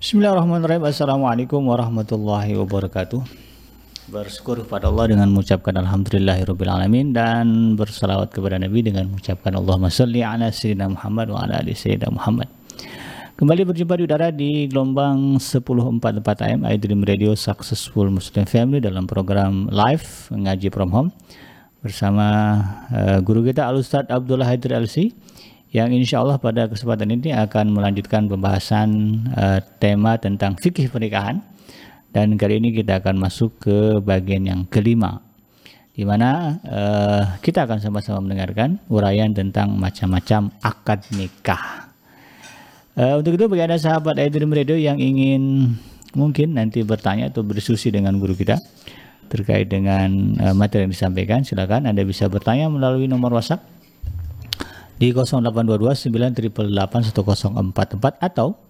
Bismillahirrahmanirrahim. Assalamualaikum warahmatullahi wabarakatuh. Bersyukur kepada Allah dengan mengucapkan Alhamdulillahirrahmanirrahim dan bersalawat kepada Nabi dengan mengucapkan Allahumma salli ala Sayyidina Muhammad wa ala ali Sayyidina Muhammad. Kembali berjumpa di udara di gelombang 1044 AM iDream Radio Successful Muslim Family dalam program live ngaji from home bersama uh, guru kita Al Ustaz Abdullah Haidir LC yang insya Allah pada kesempatan ini akan melanjutkan pembahasan uh, tema tentang fikih pernikahan dan kali ini kita akan masuk ke bagian yang kelima di mana uh, kita akan sama-sama mendengarkan uraian tentang macam-macam akad nikah. Uh, untuk itu bagi anda sahabat Aidrim Radio yang ingin mungkin nanti bertanya atau berdiskusi dengan guru kita terkait dengan uh, materi yang disampaikan, silakan anda bisa bertanya melalui nomor WhatsApp di 0822 1044 atau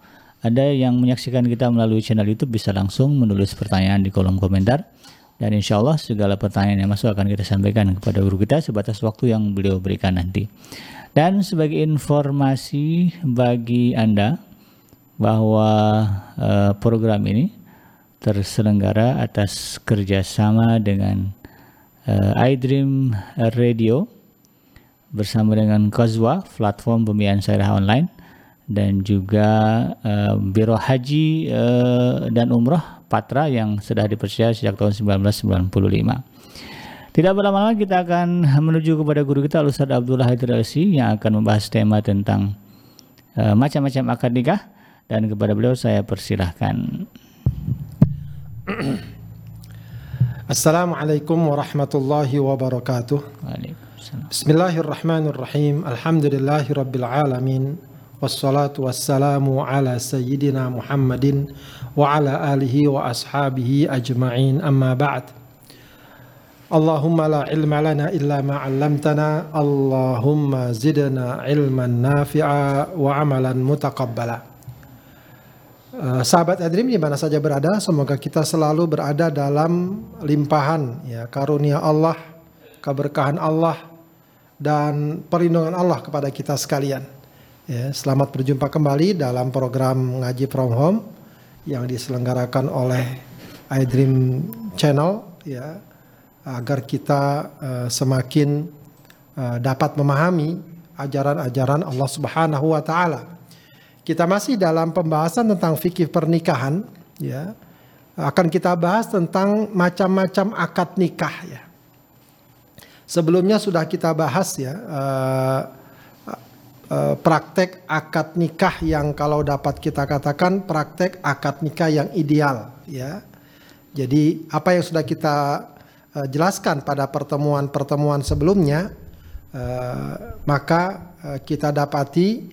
ada yang menyaksikan kita melalui channel YouTube bisa langsung menulis pertanyaan di kolom komentar dan insya Allah segala pertanyaan yang masuk akan kita sampaikan kepada guru kita sebatas waktu yang beliau berikan nanti. Dan sebagai informasi bagi Anda bahwa uh, program ini terselenggara atas kerjasama dengan uh, iDream Radio bersama dengan Kozwa, platform pembiayaan syariah online dan juga uh, Biro Haji uh, dan Umroh Patra yang sudah dipercaya sejak tahun 1995. Tidak berlama-lama kita akan menuju kepada guru kita Ustaz Abdullah Haidir yang akan membahas tema tentang uh, macam-macam akad nikah dan kepada beliau saya persilahkan. Assalamualaikum warahmatullahi wabarakatuh. Waalaikumsalam. Bismillahirrahmanirrahim. Alhamdulillahirabbil alamin. Wassalatu wassalamu ala sayyidina Muhammadin wa ala alihi wa ashabihi ajma'in. Amma ba'd. Allahumma la ilma lana illa ma 'allamtana. Allahumma zidna ilman nafi'a wa 'amalan mutaqabbala. Eh, sahabat Adrim di mana saja berada, semoga kita selalu berada dalam limpahan ya karunia Allah, keberkahan Allah dan perlindungan Allah kepada kita sekalian. Ya, selamat berjumpa kembali dalam program ngaji from home yang diselenggarakan oleh iDream Channel ya agar kita uh, semakin uh, dapat memahami ajaran-ajaran Allah Subhanahu wa taala. Kita masih dalam pembahasan tentang fikih pernikahan ya. Akan kita bahas tentang macam-macam akad nikah ya. Sebelumnya sudah kita bahas ya uh, uh, praktek akad nikah yang kalau dapat kita katakan praktek akad nikah yang ideal ya. Jadi apa yang sudah kita uh, jelaskan pada pertemuan-pertemuan sebelumnya uh, maka uh, kita dapati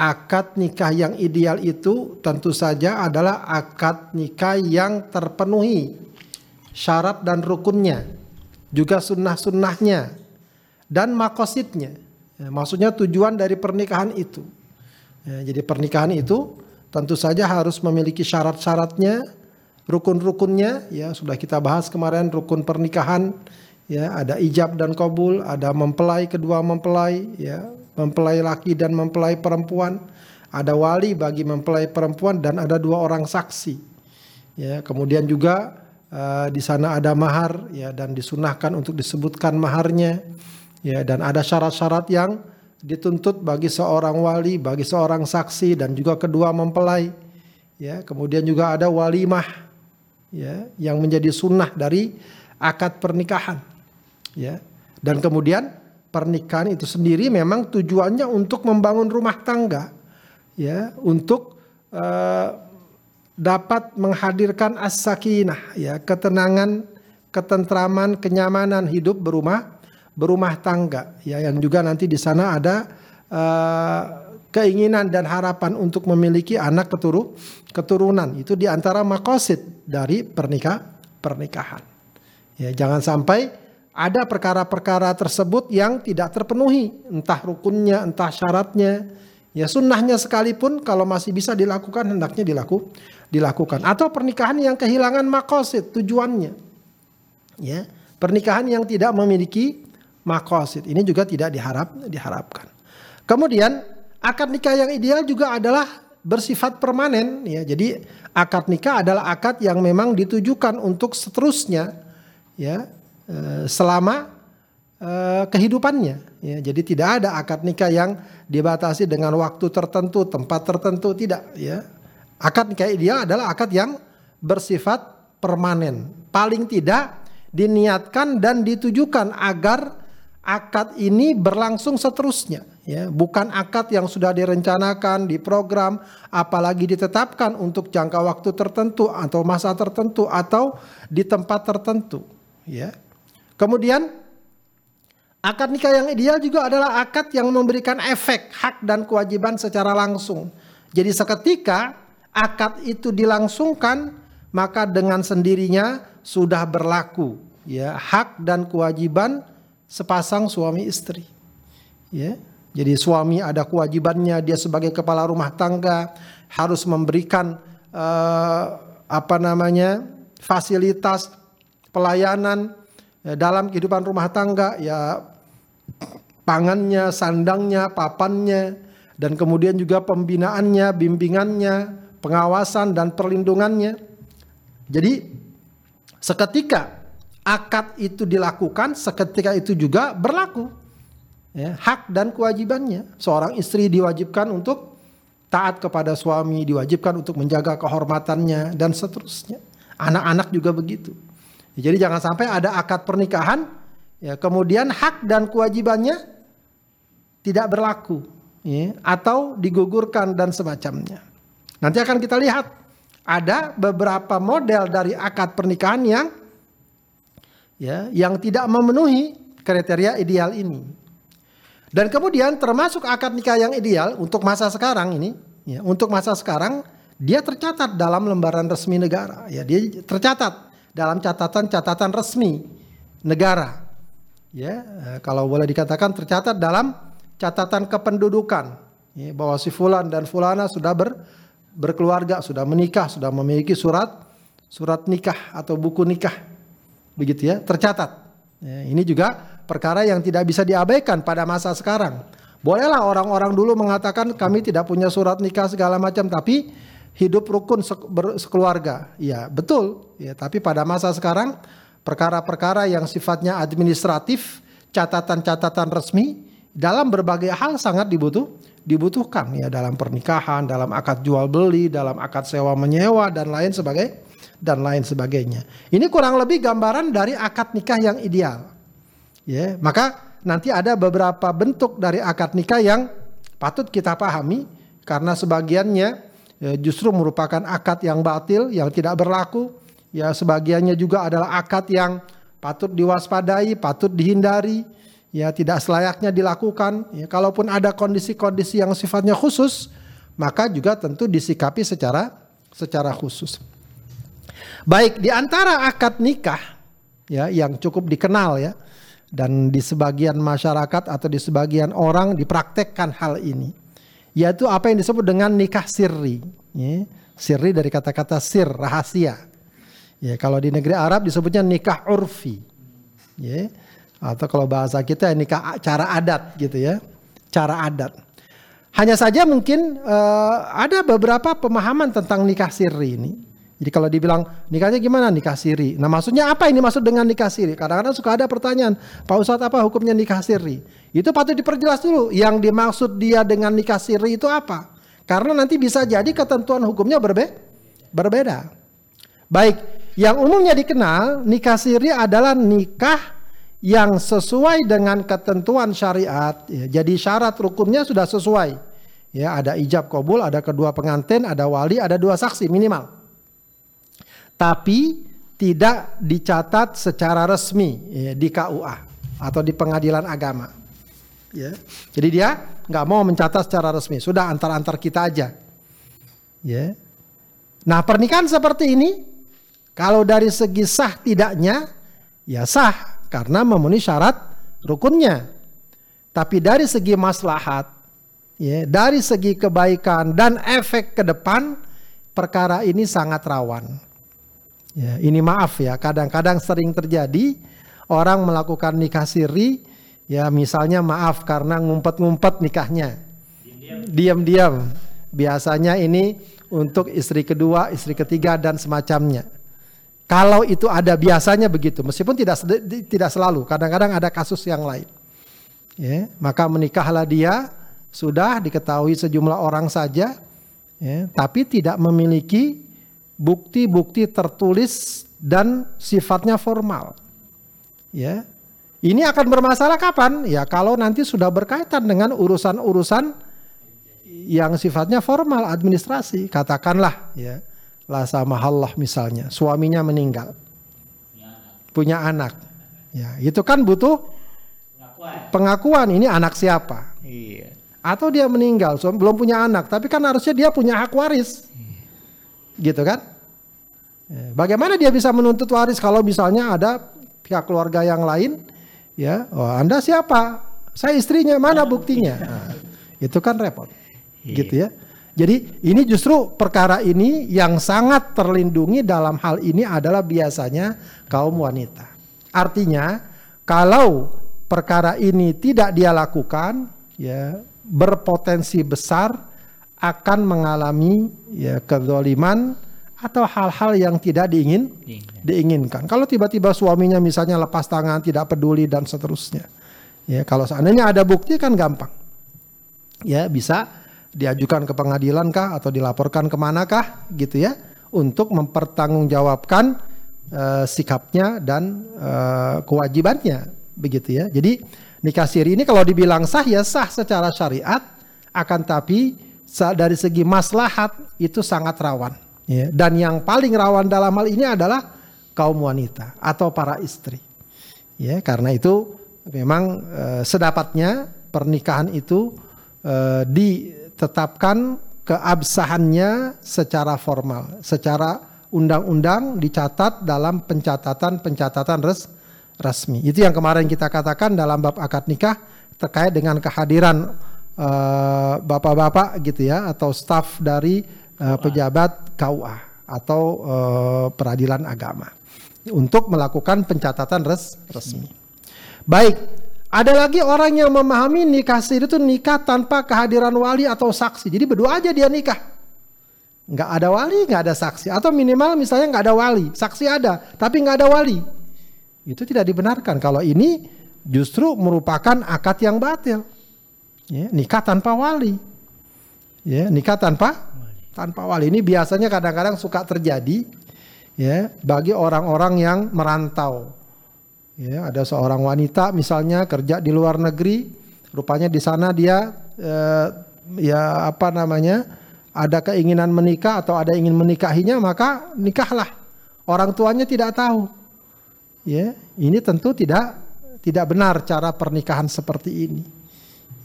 akad nikah yang ideal itu tentu saja adalah akad nikah yang terpenuhi syarat dan rukunnya juga sunnah-sunnahnya dan makosidnya. Ya, maksudnya tujuan dari pernikahan itu. Ya, jadi pernikahan itu tentu saja harus memiliki syarat-syaratnya, rukun-rukunnya. Ya sudah kita bahas kemarin rukun pernikahan. Ya ada ijab dan kabul, ada mempelai kedua mempelai, ya mempelai laki dan mempelai perempuan. Ada wali bagi mempelai perempuan dan ada dua orang saksi. Ya kemudian juga Uh, di sana ada mahar ya dan disunahkan untuk disebutkan maharnya ya dan ada syarat-syarat yang dituntut bagi seorang wali, bagi seorang saksi dan juga kedua mempelai. Ya, kemudian juga ada walimah ya yang menjadi sunnah dari akad pernikahan. Ya. Dan kemudian pernikahan itu sendiri memang tujuannya untuk membangun rumah tangga. Ya, untuk uh, dapat menghadirkan as-sakinah ya, ketenangan, ketentraman, kenyamanan hidup berumah berumah tangga ya yang juga nanti di sana ada uh, keinginan dan harapan untuk memiliki anak keturu, keturunan itu di antara makosid dari pernikah pernikahan. Ya, jangan sampai ada perkara-perkara tersebut yang tidak terpenuhi, entah rukunnya, entah syaratnya, Ya sunnahnya sekalipun kalau masih bisa dilakukan hendaknya dilaku, dilakukan. Atau pernikahan yang kehilangan makosid tujuannya. Ya, pernikahan yang tidak memiliki makosid ini juga tidak diharap diharapkan. Kemudian akad nikah yang ideal juga adalah bersifat permanen ya. Jadi akad nikah adalah akad yang memang ditujukan untuk seterusnya ya eh, selama eh, kehidupannya ya. Jadi tidak ada akad nikah yang dibatasi dengan waktu tertentu, tempat tertentu tidak ya. Akad nikah ideal adalah akad yang bersifat permanen. Paling tidak diniatkan dan ditujukan agar akad ini berlangsung seterusnya ya. Bukan akad yang sudah direncanakan diprogram apalagi ditetapkan untuk jangka waktu tertentu atau masa tertentu atau di tempat tertentu ya. Kemudian akad nikah yang ideal juga adalah akad yang memberikan efek hak dan kewajiban secara langsung. Jadi seketika akad itu dilangsungkan maka dengan sendirinya sudah berlaku ya hak dan kewajiban sepasang suami istri ya. Jadi suami ada kewajibannya dia sebagai kepala rumah tangga harus memberikan uh, apa namanya fasilitas pelayanan ya, dalam kehidupan rumah tangga ya pangannya, sandangnya, papannya dan kemudian juga pembinaannya, bimbingannya, pengawasan dan perlindungannya. Jadi seketika akad itu dilakukan, seketika itu juga berlaku ya, hak dan kewajibannya. Seorang istri diwajibkan untuk taat kepada suami, diwajibkan untuk menjaga kehormatannya dan seterusnya. Anak-anak juga begitu. Ya, jadi jangan sampai ada akad pernikahan, ya kemudian hak dan kewajibannya tidak berlaku, ya, atau digugurkan dan semacamnya. Nanti akan kita lihat ada beberapa model dari akad pernikahan yang ya yang tidak memenuhi kriteria ideal ini. Dan kemudian termasuk akad nikah yang ideal untuk masa sekarang ini, ya, untuk masa sekarang dia tercatat dalam lembaran resmi negara, ya dia tercatat dalam catatan-catatan resmi negara. Ya, eh, kalau boleh dikatakan tercatat dalam catatan kependudukan ya, bahwa si fulan dan fulana sudah ber, berkeluarga, sudah menikah, sudah memiliki surat surat nikah atau buku nikah. Begitu ya, tercatat. Ya, ini juga perkara yang tidak bisa diabaikan pada masa sekarang. Bolehlah orang-orang dulu mengatakan kami tidak punya surat nikah segala macam tapi hidup rukun sekeluarga. Ya, betul. Ya, tapi pada masa sekarang perkara-perkara yang sifatnya administratif, catatan-catatan resmi dalam berbagai hal sangat dibutuh dibutuhkan ya dalam pernikahan, dalam akad jual beli, dalam akad sewa menyewa dan lain sebagai dan lain sebagainya. Ini kurang lebih gambaran dari akad nikah yang ideal. Ya, maka nanti ada beberapa bentuk dari akad nikah yang patut kita pahami karena sebagiannya ya, justru merupakan akad yang batil, yang tidak berlaku. Ya, sebagiannya juga adalah akad yang patut diwaspadai, patut dihindari, ya tidak selayaknya dilakukan. Ya, kalaupun ada kondisi-kondisi yang sifatnya khusus, maka juga tentu disikapi secara secara khusus. Baik, di antara akad nikah ya yang cukup dikenal ya dan di sebagian masyarakat atau di sebagian orang dipraktekkan hal ini yaitu apa yang disebut dengan nikah sirri ya. sirri dari kata-kata sir rahasia ya kalau di negeri Arab disebutnya nikah urfi ya atau kalau bahasa kita nikah cara adat gitu ya cara adat hanya saja mungkin uh, ada beberapa pemahaman tentang nikah sirri ini jadi kalau dibilang nikahnya gimana? Nikah siri. Nah maksudnya apa ini maksud dengan nikah siri? Kadang-kadang suka ada pertanyaan, Pak Ustadz apa hukumnya nikah siri? Itu patut diperjelas dulu. Yang dimaksud dia dengan nikah siri itu apa? Karena nanti bisa jadi ketentuan hukumnya berbe berbeda. Baik, yang umumnya dikenal nikah siri adalah nikah yang sesuai dengan ketentuan syariat. Ya, jadi syarat rukunnya sudah sesuai. Ya, ada ijab kabul, ada kedua pengantin, ada wali, ada dua saksi minimal tapi tidak dicatat secara resmi ya, di KUA atau di pengadilan agama. Ya. Jadi dia nggak mau mencatat secara resmi, sudah antar-antar kita aja. Ya. Nah pernikahan seperti ini, kalau dari segi sah tidaknya, ya sah karena memenuhi syarat rukunnya. Tapi dari segi maslahat, ya, dari segi kebaikan dan efek ke depan, perkara ini sangat rawan. Ya, ini maaf ya, kadang-kadang sering terjadi orang melakukan nikah siri, ya misalnya maaf karena ngumpet-ngumpet nikahnya, diam-diam, Biasanya ini untuk istri kedua, istri ketiga dan semacamnya. Kalau itu ada biasanya begitu, meskipun tidak tidak selalu, kadang-kadang ada kasus yang lain. Ya, maka menikahlah dia sudah diketahui sejumlah orang saja, ya, tapi tidak memiliki bukti-bukti tertulis dan sifatnya formal. Ya. Ini akan bermasalah kapan? Ya kalau nanti sudah berkaitan dengan urusan-urusan yang sifatnya formal administrasi, katakanlah ya. La samahallah misalnya, suaminya meninggal. Punya anak. Ya, itu kan butuh pengakuan ini anak siapa. Iya. Atau dia meninggal, belum punya anak, tapi kan harusnya dia punya hak waris. Gitu kan? Ya, bagaimana dia bisa menuntut waris kalau misalnya ada pihak keluarga yang lain ya oh, anda siapa saya istrinya mana buktinya nah, itu kan repot iya. gitu ya jadi ini justru perkara ini yang sangat terlindungi dalam hal ini adalah biasanya kaum wanita artinya kalau perkara ini tidak dia lakukan ya berpotensi besar akan mengalami ya kezaliman atau hal-hal yang tidak diingin diinginkan. Kalau tiba-tiba suaminya misalnya lepas tangan, tidak peduli dan seterusnya. Ya, kalau seandainya ada bukti kan gampang. Ya, bisa diajukan ke pengadilan kah atau dilaporkan ke mana kah gitu ya untuk mempertanggungjawabkan uh, sikapnya dan uh, kewajibannya begitu ya. Jadi nikah siri ini kalau dibilang sah ya sah secara syariat akan tapi dari segi maslahat itu sangat rawan Ya, dan yang paling rawan dalam hal ini adalah kaum wanita atau para istri. Ya, karena itu memang e, sedapatnya pernikahan itu e, ditetapkan keabsahannya secara formal, secara undang-undang dicatat dalam pencatatan-pencatatan res, resmi. Itu yang kemarin kita katakan dalam bab akad nikah terkait dengan kehadiran eh, bapak-bapak uh, gitu ya atau staf dari uh, pejabat KUA atau uh, peradilan agama untuk melakukan pencatatan res resmi. Baik, ada lagi orang yang memahami nikah siri itu nikah tanpa kehadiran wali atau saksi. Jadi berdua aja dia nikah. Nggak ada wali, nggak ada saksi. Atau minimal misalnya nggak ada wali, saksi ada, tapi nggak ada wali. Itu tidak dibenarkan. Kalau ini justru merupakan akad yang batil. Ya, nikah tanpa wali. Ya, nikah tanpa tanpa wali ini biasanya kadang-kadang suka terjadi ya bagi orang-orang yang merantau. Ya, ada seorang wanita misalnya kerja di luar negeri, rupanya di sana dia eh, ya apa namanya? ada keinginan menikah atau ada ingin menikahinya maka nikahlah. Orang tuanya tidak tahu. Ya, ini tentu tidak tidak benar cara pernikahan seperti ini.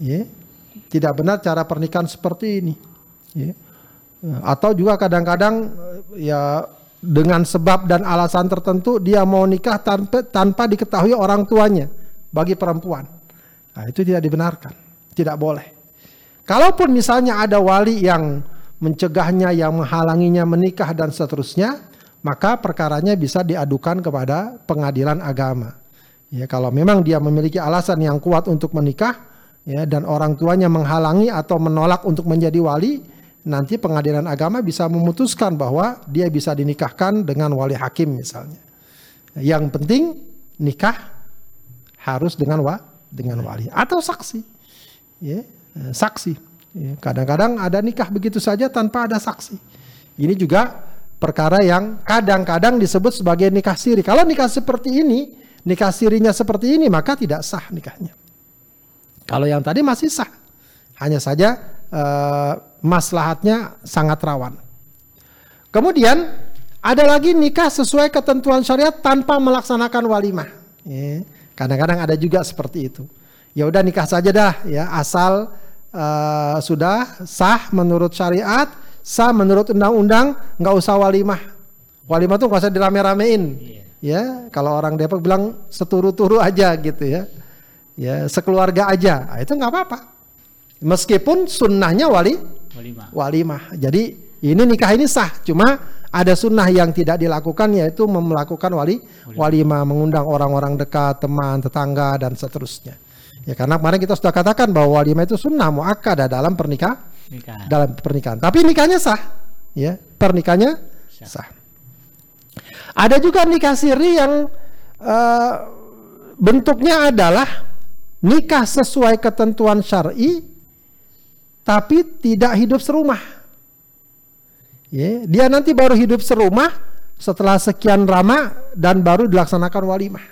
Ya, tidak benar cara pernikahan seperti ini. Ya. Atau juga kadang-kadang ya dengan sebab dan alasan tertentu dia mau nikah tanpa tanpa diketahui orang tuanya bagi perempuan. Nah, itu tidak dibenarkan, tidak boleh. Kalaupun misalnya ada wali yang mencegahnya, yang menghalanginya menikah dan seterusnya, maka perkaranya bisa diadukan kepada pengadilan agama. Ya, kalau memang dia memiliki alasan yang kuat untuk menikah, ya, dan orang tuanya menghalangi atau menolak untuk menjadi wali, nanti pengadilan agama bisa memutuskan bahwa dia bisa dinikahkan dengan wali hakim misalnya. Yang penting nikah harus dengan wa dengan wali atau saksi. Ya, saksi. Ya, kadang-kadang ada nikah begitu saja tanpa ada saksi. Ini juga perkara yang kadang-kadang disebut sebagai nikah siri. Kalau nikah seperti ini, nikah sirinya seperti ini maka tidak sah nikahnya. Kalau yang tadi masih sah. Hanya saja uh, maslahatnya sangat rawan. Kemudian ada lagi nikah sesuai ketentuan syariat tanpa melaksanakan walimah. Ya, kadang-kadang ada juga seperti itu. Ya udah nikah saja dah ya asal uh, sudah sah menurut syariat, sah menurut undang-undang, nggak usah walimah. Walimah tuh nggak usah dirame-ramein. Yeah. Ya, kalau orang Depok bilang seturu-turu aja gitu ya. Ya, sekeluarga aja. Nah, itu nggak apa-apa. Meskipun sunnahnya wali walimah. walimah. Jadi ini nikah ini sah, cuma ada sunnah yang tidak dilakukan yaitu melakukan wali walimah, mengundang orang-orang dekat, teman, tetangga dan seterusnya. Ya karena kemarin kita sudah katakan bahwa walimah itu sunnah muakkad dalam pernikahan Nikah. dalam pernikahan. Tapi nikahnya sah, ya pernikahannya sah. Ada juga nikah siri yang eh, bentuknya adalah nikah sesuai ketentuan syar'i, tapi tidak hidup serumah. Ya, dia nanti baru hidup serumah setelah sekian lama dan baru dilaksanakan walimah.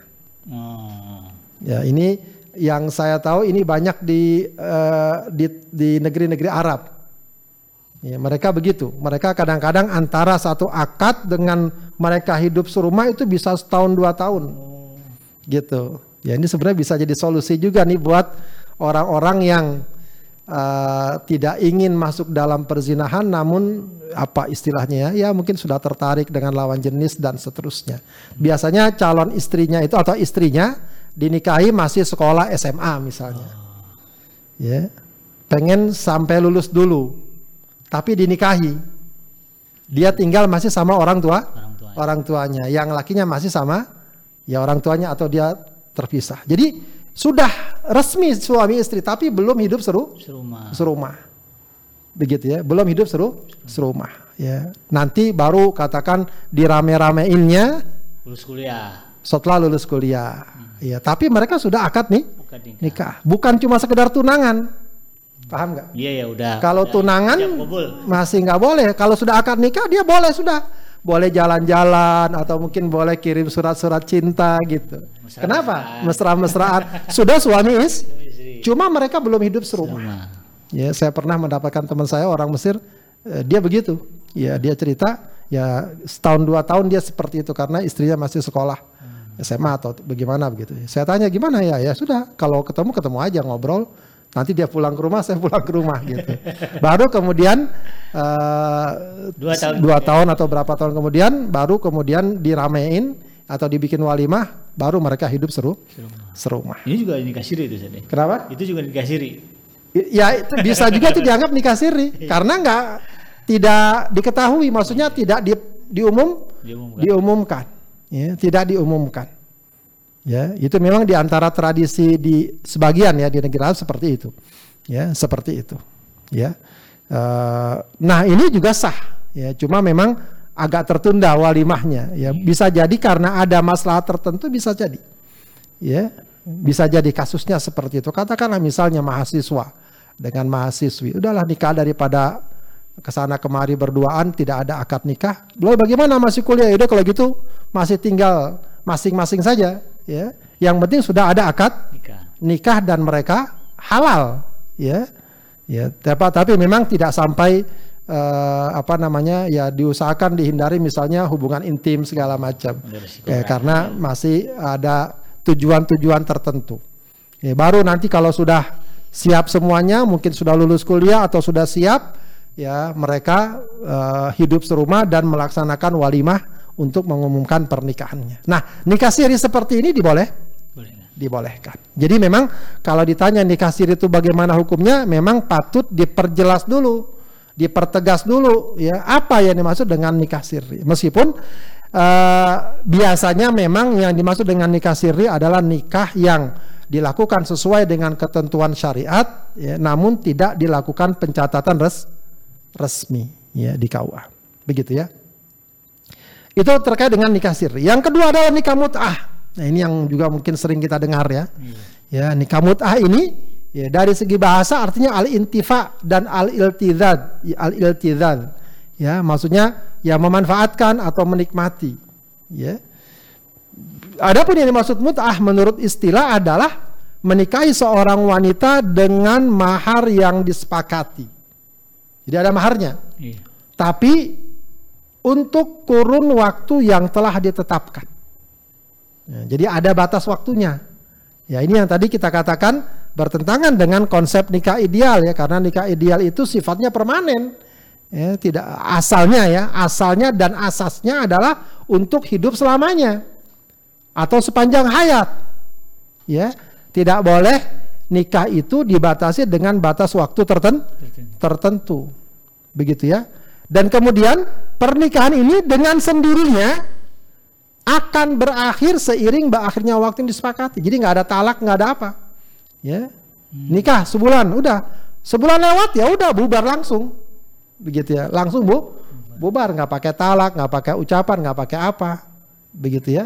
Oh. Ya, ini yang saya tahu ini banyak di eh, di di negeri-negeri Arab. Ya, mereka begitu. Mereka kadang-kadang antara satu akad dengan mereka hidup serumah itu bisa setahun dua tahun. Gitu. Ya, ini sebenarnya bisa jadi solusi juga nih buat orang-orang yang eh, tidak ingin masuk dalam perzinahan namun apa istilahnya ya, ya mungkin sudah tertarik dengan lawan jenis dan seterusnya. Biasanya calon istrinya itu atau istrinya dinikahi masih sekolah SMA misalnya. Ya. Pengen sampai lulus dulu. Tapi dinikahi. Dia tinggal masih sama orang tua, Orang tua. orang tuanya. Yang lakinya masih sama ya orang tuanya atau dia terpisah. Jadi sudah resmi suami istri tapi belum hidup seru Serumah. serumah. Begitu ya, belum hidup seru serumah ya. Nanti baru katakan dirame-rameinnya Lulus kuliah. setelah lulus kuliah. Ya, tapi mereka sudah akad nih Bukan nikah. nikah. Bukan cuma sekedar tunangan. Paham nggak? Iya ya udah. Kalau udah tunangan masih nggak boleh. Kalau sudah akad nikah dia boleh sudah. Boleh jalan-jalan atau mungkin boleh kirim surat-surat cinta gitu. Mesra-mesraan. Kenapa? Mesra-mesraan. sudah suami is. Cuma mereka belum hidup serumah. Serumah. Ya, saya pernah mendapatkan teman saya orang Mesir, eh, dia begitu. Ya, dia cerita, ya setahun dua tahun dia seperti itu karena istrinya masih sekolah SMA atau bagaimana begitu. Saya tanya gimana ya, ya sudah. Kalau ketemu ketemu aja ngobrol. Nanti dia pulang ke rumah, saya pulang ke rumah gitu. Baru kemudian eh, Dua tahun dua tahun atau berapa tahun kemudian, baru kemudian diramein atau dibikin walimah, baru mereka hidup seru serumah. Ini juga nikah siri itu Sade. Kenapa? Itu juga nikah siri. Ya itu bisa juga itu dianggap nikah siri karena nggak tidak diketahui, maksudnya tidak di, diumum Diumumkan. diumumkan, ya, tidak diumumkan. Ya, itu memang di antara tradisi di sebagian ya di negara Arab seperti itu. Ya, seperti itu. Ya. Eh, nah, ini juga sah ya, cuma memang agak tertunda walimahnya ya. Bisa jadi karena ada masalah tertentu bisa jadi. Ya, bisa jadi kasusnya seperti itu. Katakanlah misalnya mahasiswa dengan mahasiswi, udahlah nikah daripada ke sana kemari berduaan tidak ada akad nikah. Lalu bagaimana masih kuliah? Udah kalau gitu masih tinggal masing-masing saja, ya. Yang penting sudah ada akad Nikah. nikah dan mereka halal, ya. Ya, tapi, tapi memang tidak sampai eh, apa namanya ya diusahakan dihindari misalnya hubungan intim segala macam. Ya, karena masih ada tujuan-tujuan tertentu. Ya, baru nanti kalau sudah siap semuanya, mungkin sudah lulus kuliah atau sudah siap, ya mereka eh, hidup serumah dan melaksanakan walimah untuk mengumumkan pernikahannya. Nah, nikah siri seperti ini diboleh, Boleh dibolehkan. Jadi memang kalau ditanya nikah siri itu bagaimana hukumnya, memang patut diperjelas dulu, dipertegas dulu, ya apa yang dimaksud dengan nikah siri. Meskipun eh, biasanya memang yang dimaksud dengan nikah siri adalah nikah yang dilakukan sesuai dengan ketentuan syariat, ya, namun tidak dilakukan pencatatan res, resmi ya di KUA. Begitu ya. Itu terkait dengan nikah siri. Yang kedua adalah nikah mut'ah. Nah, ini yang juga mungkin sering kita dengar ya. Ya, nikah mut'ah ini ya dari segi bahasa artinya al-intifa dan al-iltizad, al-iltizad. Ya, maksudnya ya memanfaatkan atau menikmati. Ya. Adapun yang dimaksud mut'ah menurut istilah adalah menikahi seorang wanita dengan mahar yang disepakati. Jadi ada maharnya. Iya. Tapi untuk kurun waktu yang telah ditetapkan. Ya, jadi ada batas waktunya. Ya ini yang tadi kita katakan bertentangan dengan konsep nikah ideal ya karena nikah ideal itu sifatnya permanen. Ya, tidak asalnya ya, asalnya dan asasnya adalah untuk hidup selamanya atau sepanjang hayat. Ya, tidak boleh nikah itu dibatasi dengan batas waktu tertentu tertentu. Begitu ya. Dan kemudian pernikahan ini dengan sendirinya akan berakhir seiring berakhirnya waktu yang disepakati. Jadi nggak ada talak, nggak ada apa. Ya. Nikah sebulan, udah. Sebulan lewat ya udah bubar langsung. Begitu ya. Langsung Bu bubar nggak pakai talak, nggak pakai ucapan, nggak pakai apa. Begitu ya.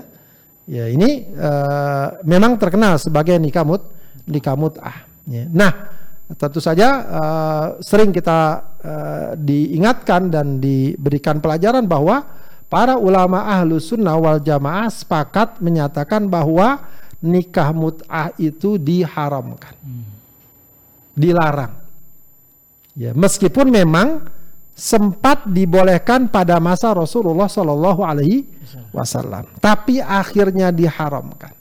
Ya ini uh, memang terkenal sebagai nikah mut nikah mut'ah. Ya. Nah, tentu saja uh, sering kita uh, diingatkan dan diberikan pelajaran bahwa para ulama ahlu sunnah wal jamaah sepakat menyatakan bahwa nikah mut'ah itu diharamkan, hmm. dilarang. Ya, meskipun memang sempat dibolehkan pada masa Rasulullah Shallallahu Alaihi Wasallam, tapi akhirnya diharamkan.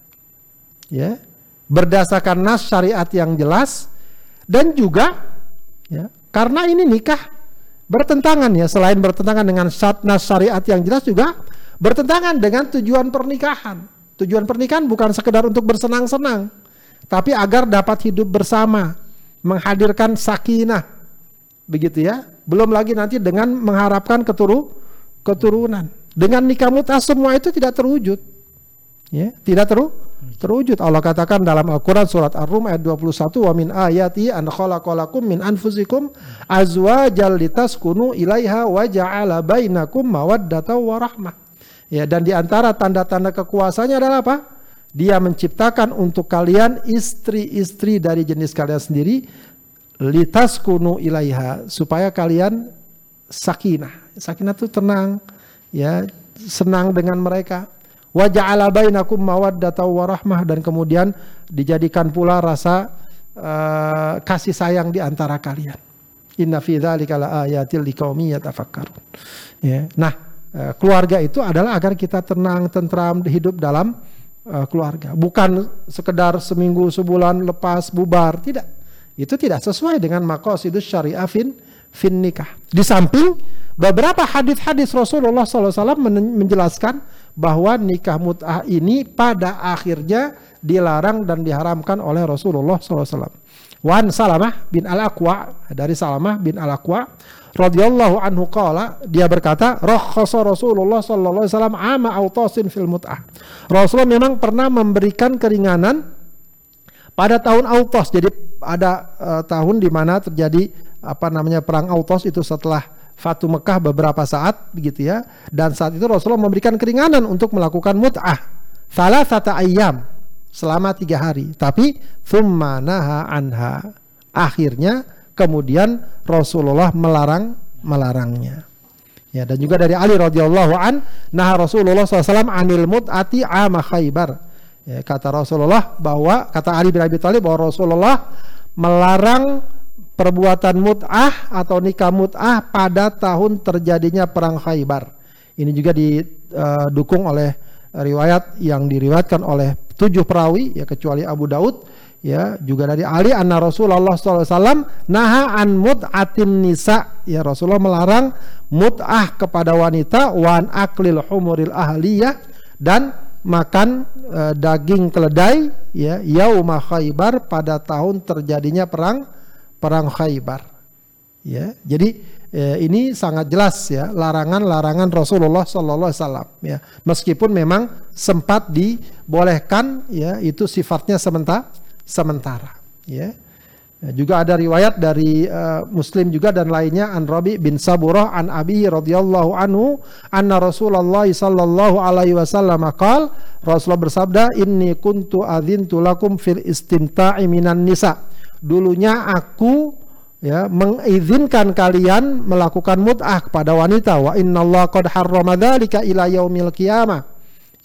Ya, berdasarkan nas syariat yang jelas dan juga ya, karena ini nikah bertentangan ya selain bertentangan dengan nas syariat yang jelas juga bertentangan dengan tujuan pernikahan. Tujuan pernikahan bukan sekedar untuk bersenang-senang, tapi agar dapat hidup bersama, menghadirkan sakinah, begitu ya. Belum lagi nanti dengan mengharapkan keturu keturunan. Dengan nikah mut'ah semua itu tidak terwujud. Ya, tidak teru terwujud. Allah katakan dalam Al-Qur'an surat Ar-Rum ayat 21 wa min ayati an khalaqalakum min anfusikum azwajal litaskunu ilaiha wa ja'ala bainakum mawaddatan wa rahmah. Ya, dan di antara tanda-tanda kekuasaannya adalah apa? Dia menciptakan untuk kalian istri-istri dari jenis kalian sendiri litas kunu ilaiha supaya kalian sakinah. Sakinah itu tenang, ya, senang dengan mereka. Wa ja'ala bainakum mawaddatan warahmah dan kemudian dijadikan pula rasa uh, kasih sayang di antara kalian. Inna fi dzalika laayatil liqaumin yatafakkarun. Ya. Nah, uh, keluarga itu adalah agar kita tenang, tentram, hidup dalam uh, keluarga. Bukan sekedar seminggu, sebulan lepas bubar, tidak itu tidak sesuai dengan maqasidus syariah fin, fin nikah. Di samping beberapa hadis-hadis Rasulullah SAW menjelaskan bahwa nikah mut'ah ini pada akhirnya dilarang dan diharamkan oleh Rasulullah SAW. Wan Salamah bin Al-Aqwa dari Salamah bin Al-Aqwa radhiyallahu anhu qala dia berkata rakhasa Rasulullah sallallahu alaihi wasallam ama autasin fil mut'ah. Rasulullah memang pernah memberikan keringanan pada tahun Autos. Jadi ada uh, tahun di mana terjadi apa namanya perang Autos itu setelah Fatu Mekah beberapa saat begitu ya. Dan saat itu Rasulullah memberikan keringanan untuk melakukan mut'ah. Salah satu ayam selama tiga hari. Tapi thumma naha anha. Akhirnya kemudian Rasulullah melarang melarangnya. Ya, dan juga dari Ali radhiyallahu an, nah Rasulullah SAW anil mut'ati ama khaybar Ya, kata Rasulullah bahwa kata Ali bin Abi Thalib bahwa Rasulullah melarang perbuatan mut'ah atau nikah mut'ah pada tahun terjadinya perang Khaybar. Ini juga didukung oleh riwayat yang diriwayatkan oleh tujuh perawi ya kecuali Abu Daud ya juga dari Ali anna Rasulullah SAW naha an mut'atin nisa ya Rasulullah melarang mut'ah kepada wanita wan aklil humuril ahliyah dan makan uh, daging keledai ya yauma Khaybar pada tahun terjadinya perang perang Khaybar. Ya, jadi eh, ini sangat jelas ya larangan-larangan Rasulullah Sallallahu Alaihi Wasallam ya meskipun memang sempat dibolehkan ya itu sifatnya sementara sementara ya Ya, juga ada riwayat dari uh, Muslim juga dan lainnya an Rabi bin Saburah an Abi radhiyallahu anhu anna Rasulullah sallallahu alaihi wasallam qal Rasulullah bersabda inni kuntu adzintu lakum fil istimta'i minan nisa. Dulunya aku ya mengizinkan kalian melakukan mut'ah kepada wanita wa innallaha qad harrama dzalika ila yaumil qiyamah.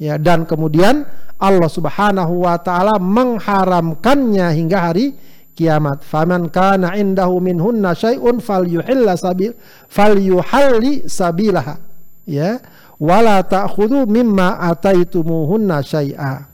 Ya dan kemudian Allah Subhanahu wa taala mengharamkannya hingga hari kiamat. Faman kana indahu minhunna syai'un falyuhilla sabil falyuhalli sabilaha. Ya. Wala ta'khudhu mimma ataitumuhunna syai'a.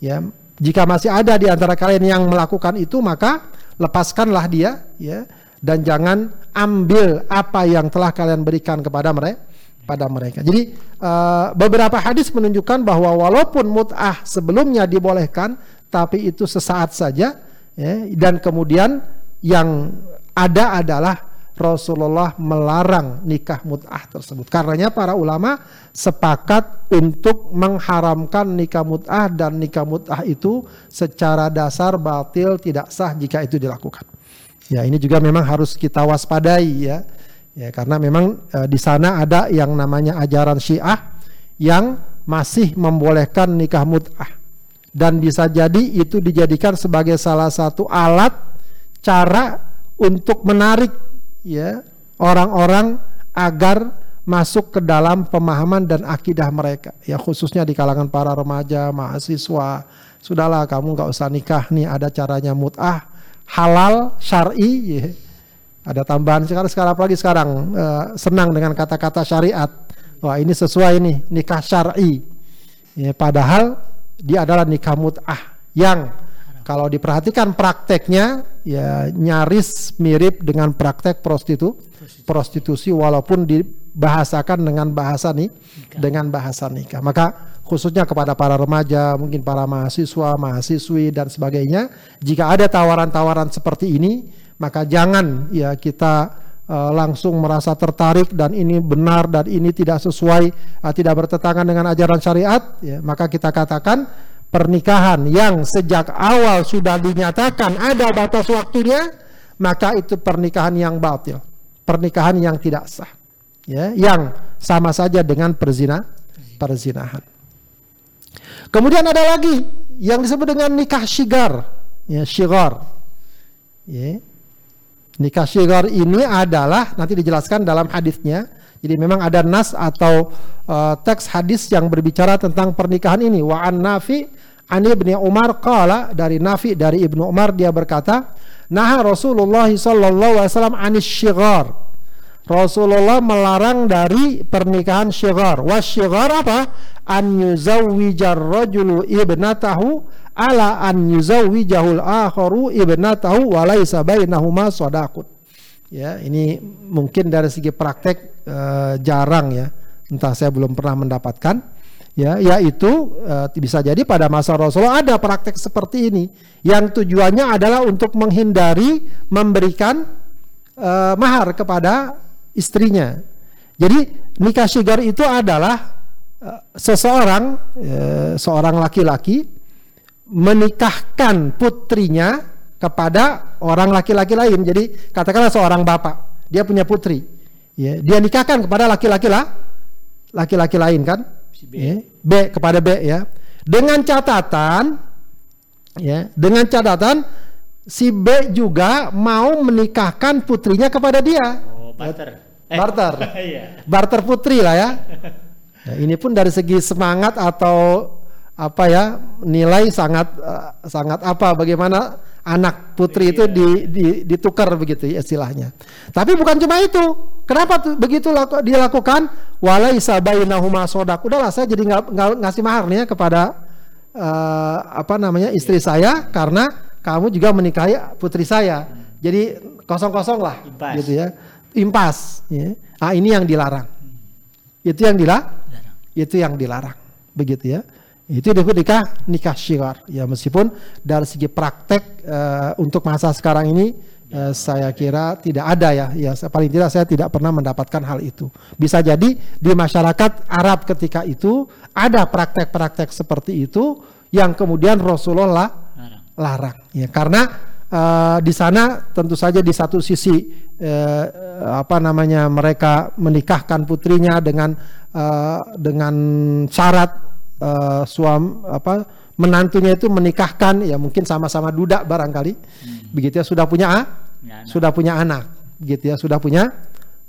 Ya. Jika masih ada di antara kalian yang melakukan itu maka lepaskanlah dia ya dan jangan ambil apa yang telah kalian berikan kepada mereka pada mereka. Jadi uh, beberapa hadis menunjukkan bahwa walaupun mut'ah sebelumnya dibolehkan tapi itu sesaat saja ya, dan kemudian yang ada adalah Rasulullah melarang nikah mut'ah tersebut. Karenanya para ulama sepakat untuk mengharamkan nikah mut'ah dan nikah mut'ah itu secara dasar batil tidak sah jika itu dilakukan. Ya, ini juga memang harus kita waspadai ya. Ya, karena memang e, di sana ada yang namanya ajaran Syiah yang masih membolehkan nikah mut'ah dan bisa jadi itu dijadikan sebagai salah satu alat cara untuk menarik ya orang-orang agar masuk ke dalam pemahaman dan akidah mereka. Ya khususnya di kalangan para remaja mahasiswa. Sudahlah kamu nggak usah nikah nih ada caranya mut'ah halal syari. Ya. ada tambahan sekarang sekarang apalagi sekarang? Uh, senang dengan kata-kata syariat. Wah ini sesuai nih nikah syari. Ya, padahal dia adalah nikah mut'ah yang kalau diperhatikan prakteknya ya nyaris mirip dengan praktek prostitu prostitusi walaupun dibahasakan dengan bahasa nih nikah. dengan bahasa nikah. Maka khususnya kepada para remaja, mungkin para mahasiswa, mahasiswi dan sebagainya, jika ada tawaran-tawaran seperti ini, maka jangan ya kita uh, langsung merasa tertarik dan ini benar dan ini tidak sesuai, uh, tidak bertentangan dengan ajaran syariat, ya, maka kita katakan pernikahan yang sejak awal sudah dinyatakan ada batas waktunya, maka itu pernikahan yang batil, pernikahan yang tidak sah, ya, yang sama saja dengan perzina, perzinahan. Kemudian ada lagi yang disebut dengan nikah syigar, ya, syigar. Ya. Nikah syigar ini adalah nanti dijelaskan dalam hadisnya. Jadi memang ada nas atau uh, teks hadis yang berbicara tentang pernikahan ini. Wa an nafi Ani bin Umar qala dari Nafi dari Ibnu Umar dia berkata, "Nah Rasulullah sallallahu alaihi wasallam anis syighar." Rasulullah melarang dari pernikahan syighar. Was syighar apa? An yuzawwijar rajulu ibnatahu ala an yuzawwijahul akharu ibnatahu wa laisa bainahuma sadaqun. Ya, ini mungkin dari segi praktek uh, jarang ya. Entah saya belum pernah mendapatkan ya yaitu uh, bisa jadi pada masa Rasulullah ada praktek seperti ini yang tujuannya adalah untuk menghindari memberikan uh, mahar kepada istrinya. Jadi nikah syigar itu adalah uh, seseorang seorang laki-laki menikahkan putrinya kepada orang laki-laki lain. Jadi katakanlah seorang bapak, dia punya putri. Ya, dia nikahkan kepada laki-laki lah, laki-laki lain kan? Si B. Ya, B kepada B ya. Dengan catatan ya, dengan catatan si B juga mau menikahkan putrinya kepada dia. Oh, barter. Eh, barter. Iya. barter putri lah ya. ya. Ini pun dari segi semangat atau apa ya nilai sangat uh, sangat apa bagaimana anak putri itu iya. di, di, ditukar begitu ya istilahnya. Tapi bukan cuma itu. Kenapa tuh begitu laku, dilakukan? Walaisa bainahuma sodak. Udahlah saya jadi nggak ngasih mahar nih ya kepada uh, apa namanya istri saya karena kamu juga menikahi putri saya. Jadi kosong-kosong lah Impas. gitu ya. Impas ya. Ah ini yang dilarang. Itu yang dilarang. Itu yang dilarang. Begitu ya. Itu disebut nikah nikah syiar. Ya meskipun dari segi praktek uh, untuk masa sekarang ini uh, saya kira tidak ada ya. Ya paling tidak saya tidak pernah mendapatkan hal itu. Bisa jadi di masyarakat Arab ketika itu ada praktek-praktek seperti itu yang kemudian Rasulullah larang. larang. Ya karena uh, di sana tentu saja di satu sisi uh, apa namanya mereka menikahkan putrinya dengan uh, dengan syarat uh, suam apa menantunya itu menikahkan ya mungkin sama-sama duda barangkali. Hmm. begitu ya sudah punya ya, sudah punya anak. Gitu ya sudah punya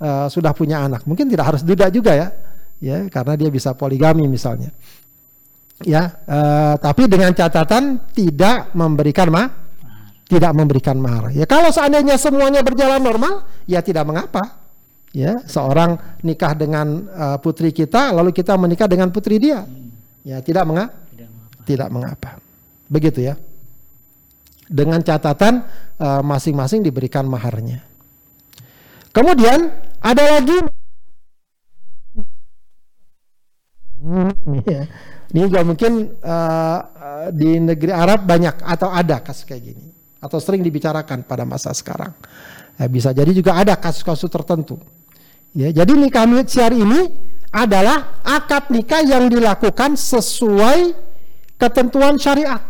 uh, sudah punya anak. Mungkin tidak harus duda juga ya ya karena dia bisa poligami misalnya. Ya uh, tapi dengan catatan tidak memberikan mah tidak memberikan mahar ya kalau seandainya semuanya berjalan normal ya tidak mengapa. Ya seorang nikah dengan uh, putri kita lalu kita menikah dengan putri dia. Hmm. Ya, tidak mengapa. Tidak mengapa. Begitu ya. Dengan catatan eh, masing-masing uh, diberikan maharnya. Kemudian ada lagi ya. Ini juga mungkin uh, di negeri Arab banyak atau ada kasus kayak gini atau sering dibicarakan pada masa sekarang. Ya, bisa jadi juga ada kasus-kasus tertentu. Ya, jadi nikah syiar ini adalah akad nikah yang dilakukan sesuai ketentuan syariat.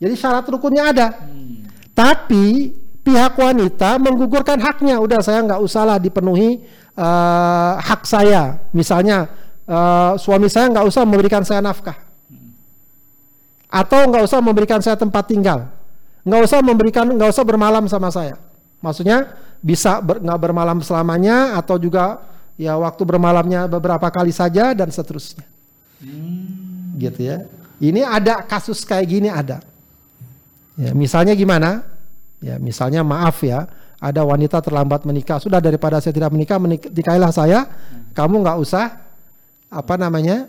Jadi syarat rukunnya ada. Hmm. Tapi pihak wanita menggugurkan haknya. Udah saya nggak usahlah dipenuhi uh, hak saya. Misalnya uh, suami saya nggak usah memberikan saya nafkah, atau nggak usah memberikan saya tempat tinggal, nggak usah memberikan, nggak usah bermalam sama saya. Maksudnya bisa ber, nggak bermalam selamanya, atau juga ya waktu bermalamnya beberapa kali saja dan seterusnya. Hmm. Gitu ya. Ini ada kasus kayak gini ada. Ya, misalnya gimana? Ya, misalnya maaf ya, ada wanita terlambat menikah. Sudah daripada saya tidak menikah, menikahilah saya. Kamu nggak usah apa namanya?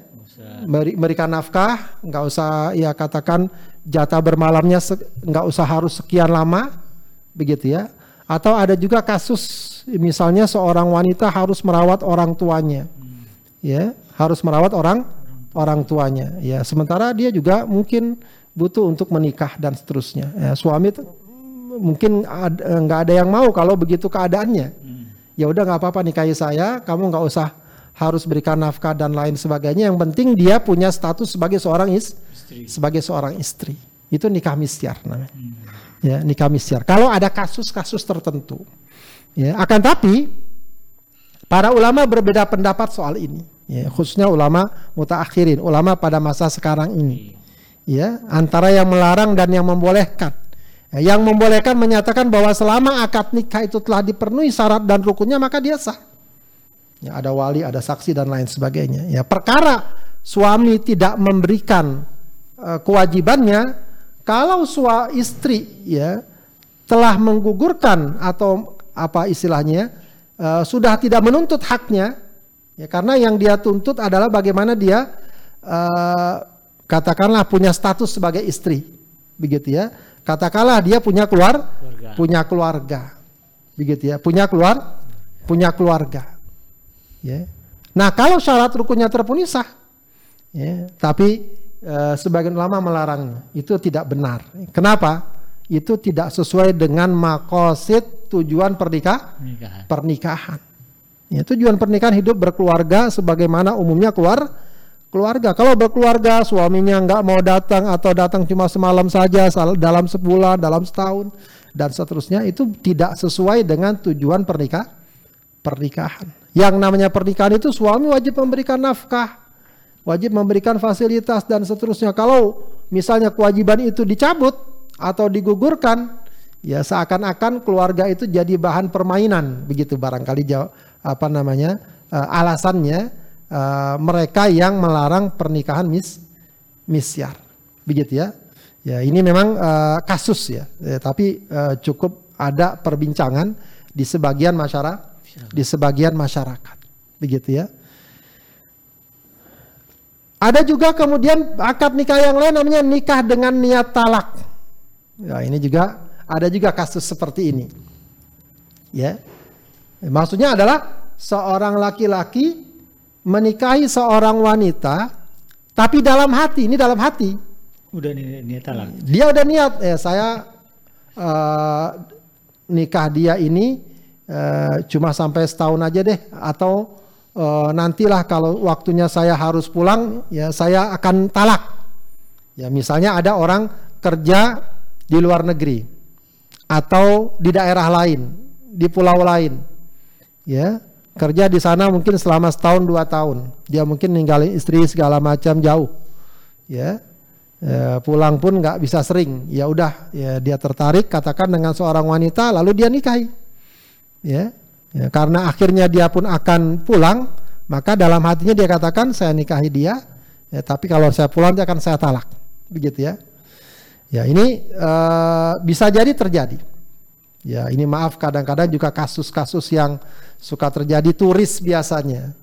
Beri, berikan nafkah, nggak usah ya katakan jatah bermalamnya nggak usah harus sekian lama, begitu ya. Atau ada juga kasus misalnya seorang wanita harus merawat orang tuanya, ya harus merawat orang orang tuanya, ya. Sementara dia juga mungkin butuh untuk menikah dan seterusnya. Ya, suami mungkin eh, nggak ada, ada yang mau kalau begitu keadaannya. Hmm. Ya udah nggak apa-apa nikahi saya, kamu nggak usah harus berikan nafkah dan lain sebagainya. Yang penting dia punya status sebagai seorang is, istri. sebagai seorang istri. Itu nikah misyar namanya. Hmm. Ya, nikah misyar. Kalau ada kasus-kasus tertentu. Ya, akan tapi para ulama berbeda pendapat soal ini. Ya, khususnya ulama mutaakhirin, ulama pada masa sekarang ini. Ya, antara yang melarang dan yang membolehkan. Ya, yang membolehkan menyatakan bahwa selama akad nikah itu telah dipenuhi syarat dan rukunnya maka dia sah. Ya, ada wali, ada saksi dan lain sebagainya. Ya, perkara suami tidak memberikan uh, kewajibannya kalau suami istri ya telah menggugurkan atau apa istilahnya uh, sudah tidak menuntut haknya ya karena yang dia tuntut adalah bagaimana dia uh, katakanlah punya status sebagai istri begitu ya. Katakanlah dia punya keluar keluarga. punya keluarga begitu ya. Punya keluar punya keluarga. Ya. Nah kalau syarat rukunnya terpenuhi sah. Ya tapi e, sebagian ulama melarangnya itu tidak benar. Kenapa? Itu tidak sesuai dengan makosid tujuan pernikah pernikahan, pernikahan. Ya, tujuan pernikahan hidup berkeluarga sebagaimana umumnya keluar keluarga. Kalau berkeluarga suaminya nggak mau datang atau datang cuma semalam saja dalam sebulan, dalam setahun dan seterusnya itu tidak sesuai dengan tujuan pernikah pernikahan. Yang namanya pernikahan itu suami wajib memberikan nafkah, wajib memberikan fasilitas dan seterusnya. Kalau misalnya kewajiban itu dicabut atau digugurkan, ya seakan-akan keluarga itu jadi bahan permainan begitu barangkali jawab apa namanya uh, alasannya uh, mereka yang melarang pernikahan mis misyar. Begitu ya. Ya, ini memang uh, kasus ya, ya tapi uh, cukup ada perbincangan di sebagian masyarakat di sebagian masyarakat. Begitu ya. Ada juga kemudian akad nikah yang lain namanya nikah dengan niat talak. Ya, ini juga ada juga kasus seperti ini. Ya. Maksudnya adalah seorang laki-laki menikahi seorang wanita tapi dalam hati ini dalam hati. Udah niat talak. Dia udah niat eh saya uh, nikah dia ini uh, cuma sampai setahun aja deh. Atau uh, nantilah kalau waktunya saya harus pulang ya saya akan talak. Ya misalnya ada orang kerja di luar negeri atau di daerah lain di pulau lain ya kerja di sana mungkin selama setahun dua tahun. Dia mungkin ninggalin istri segala macam jauh. Ya e, pulang pun nggak bisa sering. Ya udah ya dia tertarik katakan dengan seorang wanita lalu dia nikahi. Ya, ya karena akhirnya dia pun akan pulang maka dalam hatinya dia katakan saya nikahi dia ya tapi kalau saya pulang dia akan saya talak. Begitu ya. Ya ini e, bisa jadi terjadi Ya, ini maaf kadang-kadang juga kasus-kasus yang suka terjadi turis biasanya.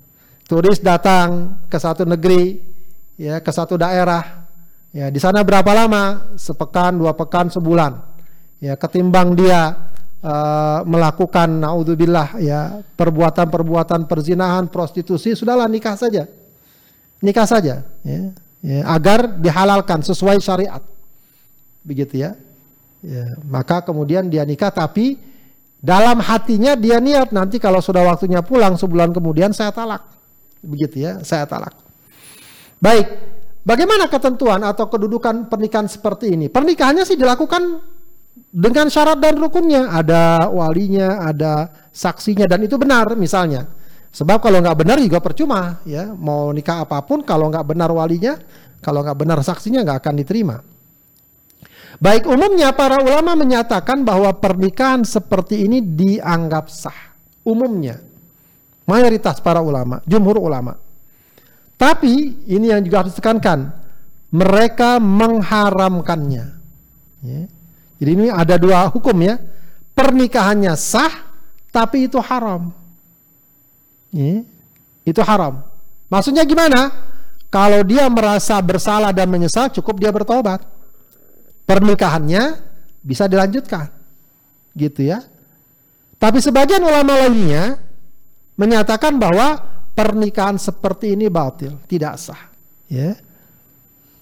Turis datang ke satu negeri, ya, ke satu daerah. Ya, di sana berapa lama? Sepekan, dua pekan, sebulan. Ya, ketimbang dia uh, melakukan naudzubillah ya, perbuatan-perbuatan perzinahan, prostitusi, sudahlah nikah saja. Nikah saja, ya, ya, agar dihalalkan sesuai syariat. Begitu ya. Ya, maka kemudian dia nikah tapi dalam hatinya dia niat nanti kalau sudah waktunya pulang sebulan kemudian saya talak. Begitu ya, saya talak. Baik, bagaimana ketentuan atau kedudukan pernikahan seperti ini? Pernikahannya sih dilakukan dengan syarat dan rukunnya ada walinya ada saksinya dan itu benar misalnya sebab kalau nggak benar juga percuma ya mau nikah apa pun kalau nggak benar walinya kalau nggak benar saksinya nggak akan diterima baik umumnya para ulama menyatakan bahwa pernikahan seperti ini dianggap sah umumnya mayoritas para ulama jumhur ulama tapi ini yang juga harus ditekankan mereka mengharamkannya ya jadi ini ada dua hukum ya. Pernikahannya sah, tapi itu haram. Ya, itu haram. Maksudnya gimana? Kalau dia merasa bersalah dan menyesal, cukup dia bertobat. Pernikahannya bisa dilanjutkan. Gitu ya. Tapi sebagian ulama lainnya menyatakan bahwa pernikahan seperti ini batil, tidak sah. Ya.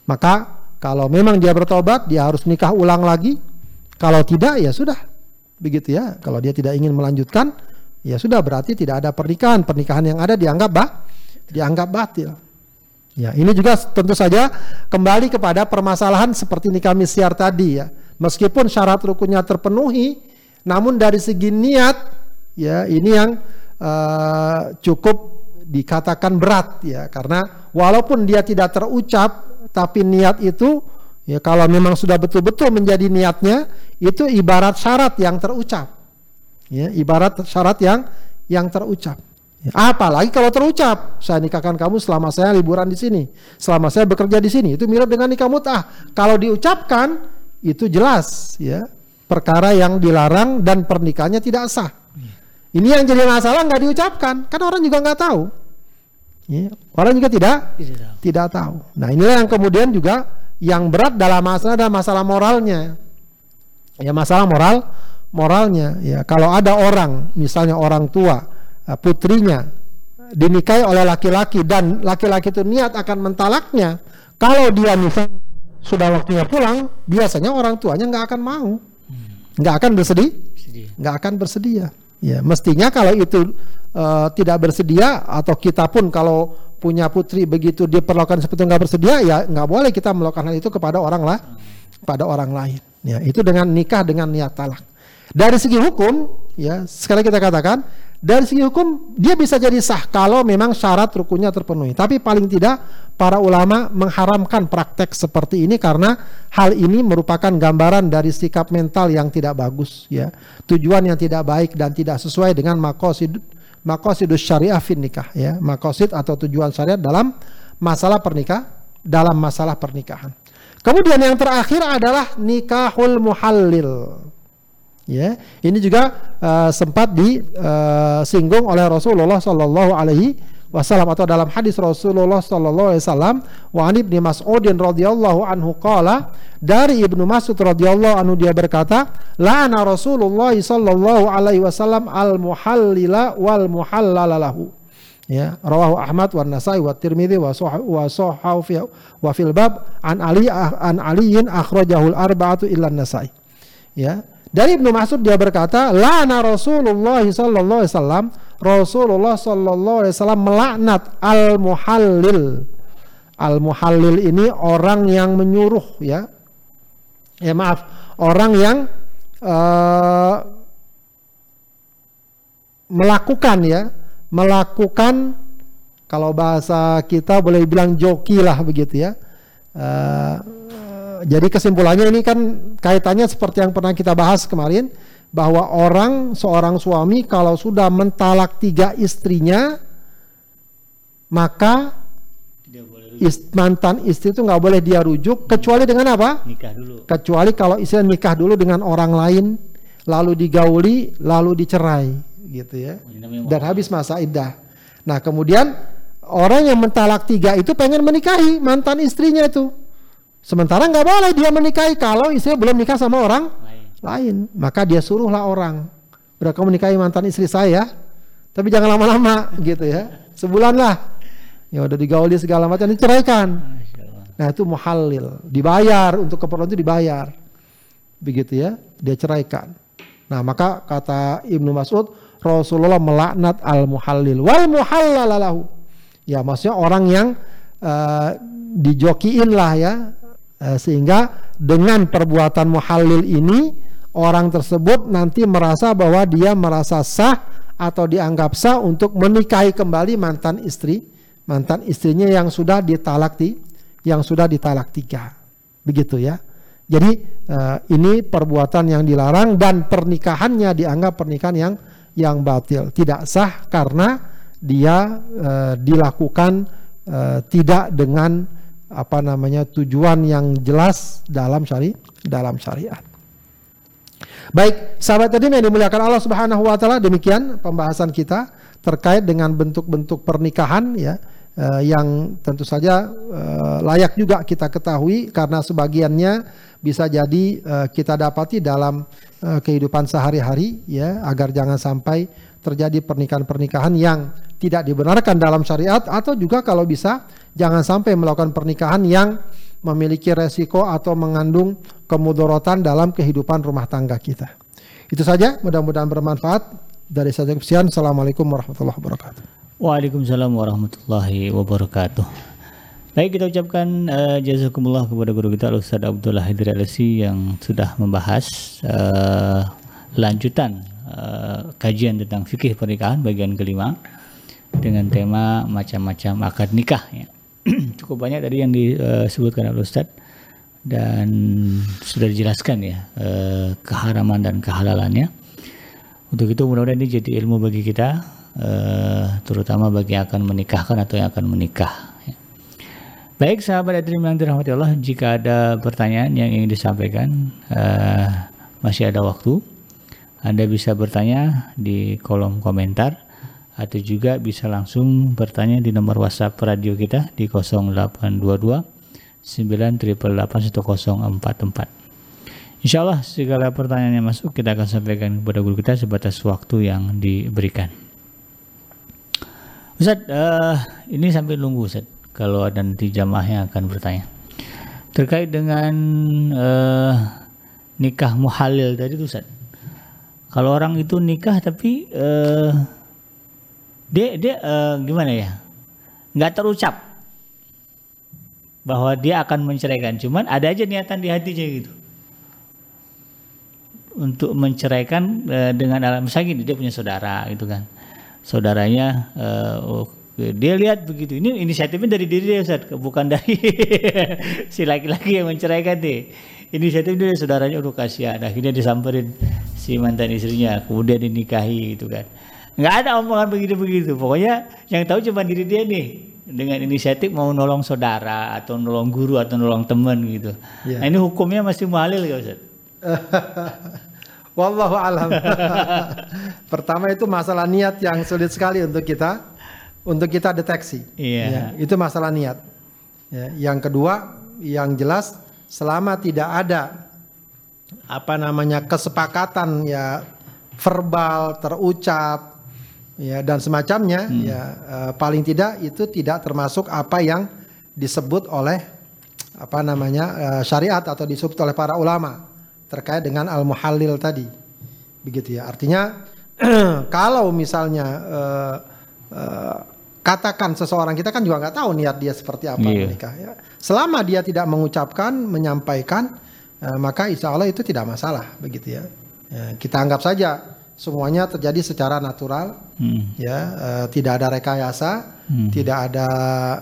Maka kalau memang dia bertobat, dia harus nikah ulang lagi kalau tidak ya sudah. Begitu ya. Kalau dia tidak ingin melanjutkan ya sudah berarti tidak ada pernikahan. Pernikahan yang ada dianggap bah dianggap batil. Ya, ini juga tentu saja kembali kepada permasalahan seperti nikah misyar tadi ya. Meskipun syarat rukunnya terpenuhi, namun dari segi niat ya ini yang uh, cukup dikatakan berat ya karena walaupun dia tidak terucap tapi niat itu Ya kalau memang sudah betul-betul menjadi niatnya itu ibarat syarat yang terucap. Ya, ibarat syarat yang yang terucap. Apalagi kalau terucap, saya nikahkan kamu selama saya liburan di sini, selama saya bekerja di sini. Itu mirip dengan nikah mut'ah. Kalau diucapkan itu jelas ya perkara yang dilarang dan pernikahannya tidak sah. Ini yang jadi masalah nggak diucapkan, kan orang juga nggak tahu. Ya, orang juga tidak tidak tidak tahu. Nah inilah yang kemudian juga yang berat dalam masalah adalah masalah moralnya. Ya masalah moral moralnya ya. Kalau ada orang misalnya orang tua putrinya dinikahi oleh laki-laki dan laki-laki itu niat akan mentalaknya, kalau dia misalnya sudah waktunya pulang, biasanya orang tuanya nggak akan mau, nggak akan bersedih, nggak akan bersedia. Ya, mestinya kalau itu uh, tidak bersedia atau kita pun kalau punya putri begitu diperlakukan seperti nggak bersedia ya nggak boleh kita melakukan hal itu kepada orang lah pada orang lain. Ya itu dengan nikah dengan niat talak. Dari segi hukum ya sekali kita katakan dari segi hukum dia bisa jadi sah kalau memang syarat rukunnya terpenuhi. Tapi paling tidak para ulama mengharamkan praktek seperti ini karena hal ini merupakan gambaran dari sikap mental yang tidak bagus ya. Tujuan yang tidak baik dan tidak sesuai dengan makosid makosidus syariah fin nikah ya. Makosid atau tujuan syariat dalam masalah pernikah dalam masalah pernikahan. Kemudian yang terakhir adalah nikahul muhallil ya ini juga uh, sempat disinggung uh, oleh Rasulullah Shallallahu Alaihi wasallam atau dalam hadis Rasulullah sallallahu alaihi wasallam wa ibni Mas'udin radhiyallahu anhu qala dari Ibnu Mas'ud radhiyallahu anhu dia berkata la'ana Rasulullah sallallahu alaihi wasallam al muhallila wal muhallala lahu. Ya rawahu Ahmad wa Nasai wa Tirmidzi wa wa sahahu fi wa fil bab an Ali an Aliin akhrajahu al arba'atu illa Nasai ya dari Ibnu Mas'ud dia berkata la'ana Rasulullah sallallahu alaihi wasallam Rasulullah Shallallahu Alaihi Wasallam melaknat al muhallil. Al muhallil ini orang yang menyuruh ya. Ya maaf, orang yang uh, melakukan ya, melakukan kalau bahasa kita boleh bilang joki lah begitu ya. Uh, jadi kesimpulannya ini kan kaitannya seperti yang pernah kita bahas kemarin bahwa orang seorang suami kalau sudah mentalak tiga istrinya maka ist, mantan istri itu nggak boleh dia rujuk kecuali dengan apa? Nikah dulu. Kecuali kalau istri nikah dulu dengan orang lain lalu digauli lalu dicerai gitu ya dan habis masa iddah. Nah kemudian orang yang mentalak tiga itu pengen menikahi mantan istrinya itu. Sementara nggak boleh dia menikahi kalau istrinya belum nikah sama orang lain. Maka dia suruhlah orang, udah kamu nikahi mantan istri saya, tapi jangan lama-lama gitu ya. Sebulan lah. Ya udah digauli segala macam diceraikan. Nah itu muhalil, dibayar untuk keperluan itu dibayar. Begitu ya, dia ceraikan. Nah maka kata Ibnu Mas'ud, Rasulullah melaknat al muhalil wal muhallalalahu. Ya maksudnya orang yang uh, dijokiin lah ya sehingga dengan perbuatan muhalil ini orang tersebut nanti merasa bahwa dia merasa sah atau dianggap sah untuk menikahi kembali mantan istri, mantan istrinya yang sudah ditalak di, yang sudah ditalak tiga, begitu ya. Jadi uh, ini perbuatan yang dilarang dan pernikahannya dianggap pernikahan yang yang batil, tidak sah karena dia uh, dilakukan tidak dengan apa namanya tujuan yang jelas dalam syari dalam syariat. Baik, sahabat tadi yang dimuliakan Allah Subhanahu wa taala, demikian pembahasan kita terkait dengan bentuk-bentuk pernikahan ya eh, yang tentu saja eh, layak juga kita ketahui karena sebagiannya bisa jadi eh, kita dapati dalam eh, kehidupan sehari-hari ya agar jangan sampai terjadi pernikahan-pernikahan yang tidak dibenarkan dalam syariat atau juga kalau bisa jangan sampai melakukan pernikahan yang memiliki resiko atau mengandung kemudorotan dalam kehidupan rumah tangga kita. Itu saja, mudah-mudahan bermanfaat. Dari saya sekian, Assalamualaikum warahmatullahi wabarakatuh. Waalaikumsalam warahmatullahi wabarakatuh. Baik kita ucapkan uh, jazakumullah kepada guru kita Ustaz Abdullah Haidir Alasi yang sudah membahas uh, lanjutan uh, kajian tentang fikih pernikahan bagian kelima dengan tema macam-macam akad nikah ya. cukup banyak tadi yang disebutkan oleh Ustaz dan sudah dijelaskan ya eh, keharaman dan kehalalannya. Untuk itu mudah-mudahan ini jadi ilmu bagi kita, eh, terutama bagi yang akan menikahkan atau yang akan menikah. Ya. Baik sahabat hadirin yang dirahmati Allah, jika ada pertanyaan yang ingin disampaikan, eh, masih ada waktu. Anda bisa bertanya di kolom komentar atau juga bisa langsung bertanya di nomor WhatsApp radio kita di 0822 9881044. Insya Allah segala pertanyaan yang masuk kita akan sampaikan kepada guru kita sebatas waktu yang diberikan. Ustaz, uh, ini sampai nunggu Ustaz kalau ada nanti jamaah yang akan bertanya. Terkait dengan uh, nikah muhalil tadi tuh Ustaz. Kalau orang itu nikah tapi uh, dia dia uh, gimana ya? Nggak terucap bahwa dia akan menceraikan. Cuman ada aja niatan di hatinya gitu. Untuk menceraikan uh, dengan alam. Gini dia punya saudara gitu kan. Saudaranya uh, oh, dia lihat begitu. Ini inisiatifnya dari diri dia Ustaz. Bukan dari si laki-laki yang menceraikan deh inisiatif dari saudaranya udah kasihan akhirnya disamperin si mantan istrinya kemudian dinikahi gitu kan nggak ada omongan begitu-begitu. Pokoknya yang tahu cuma diri dia nih dengan inisiatif mau nolong saudara atau nolong guru atau nolong teman gitu. Yeah. Nah ini hukumnya masih muhalil ya Ustaz? Wallahu alam. Pertama itu masalah niat yang sulit sekali untuk kita untuk kita deteksi. Iya. Ya, itu masalah niat. Ya, yang kedua, yang jelas selama tidak ada apa namanya kesepakatan ya verbal terucap ya dan semacamnya hmm. ya uh, paling tidak itu tidak termasuk apa yang disebut oleh apa namanya uh, syariat atau disebut oleh para ulama terkait dengan al muhallil tadi begitu ya artinya kalau misalnya uh, uh, katakan seseorang kita kan juga nggak tahu niat dia seperti apa yeah. menikah ya selama dia tidak mengucapkan menyampaikan uh, maka insya Allah itu tidak masalah begitu ya, ya kita anggap saja semuanya terjadi secara natural hmm. ya uh, tidak ada rekayasa hmm. tidak ada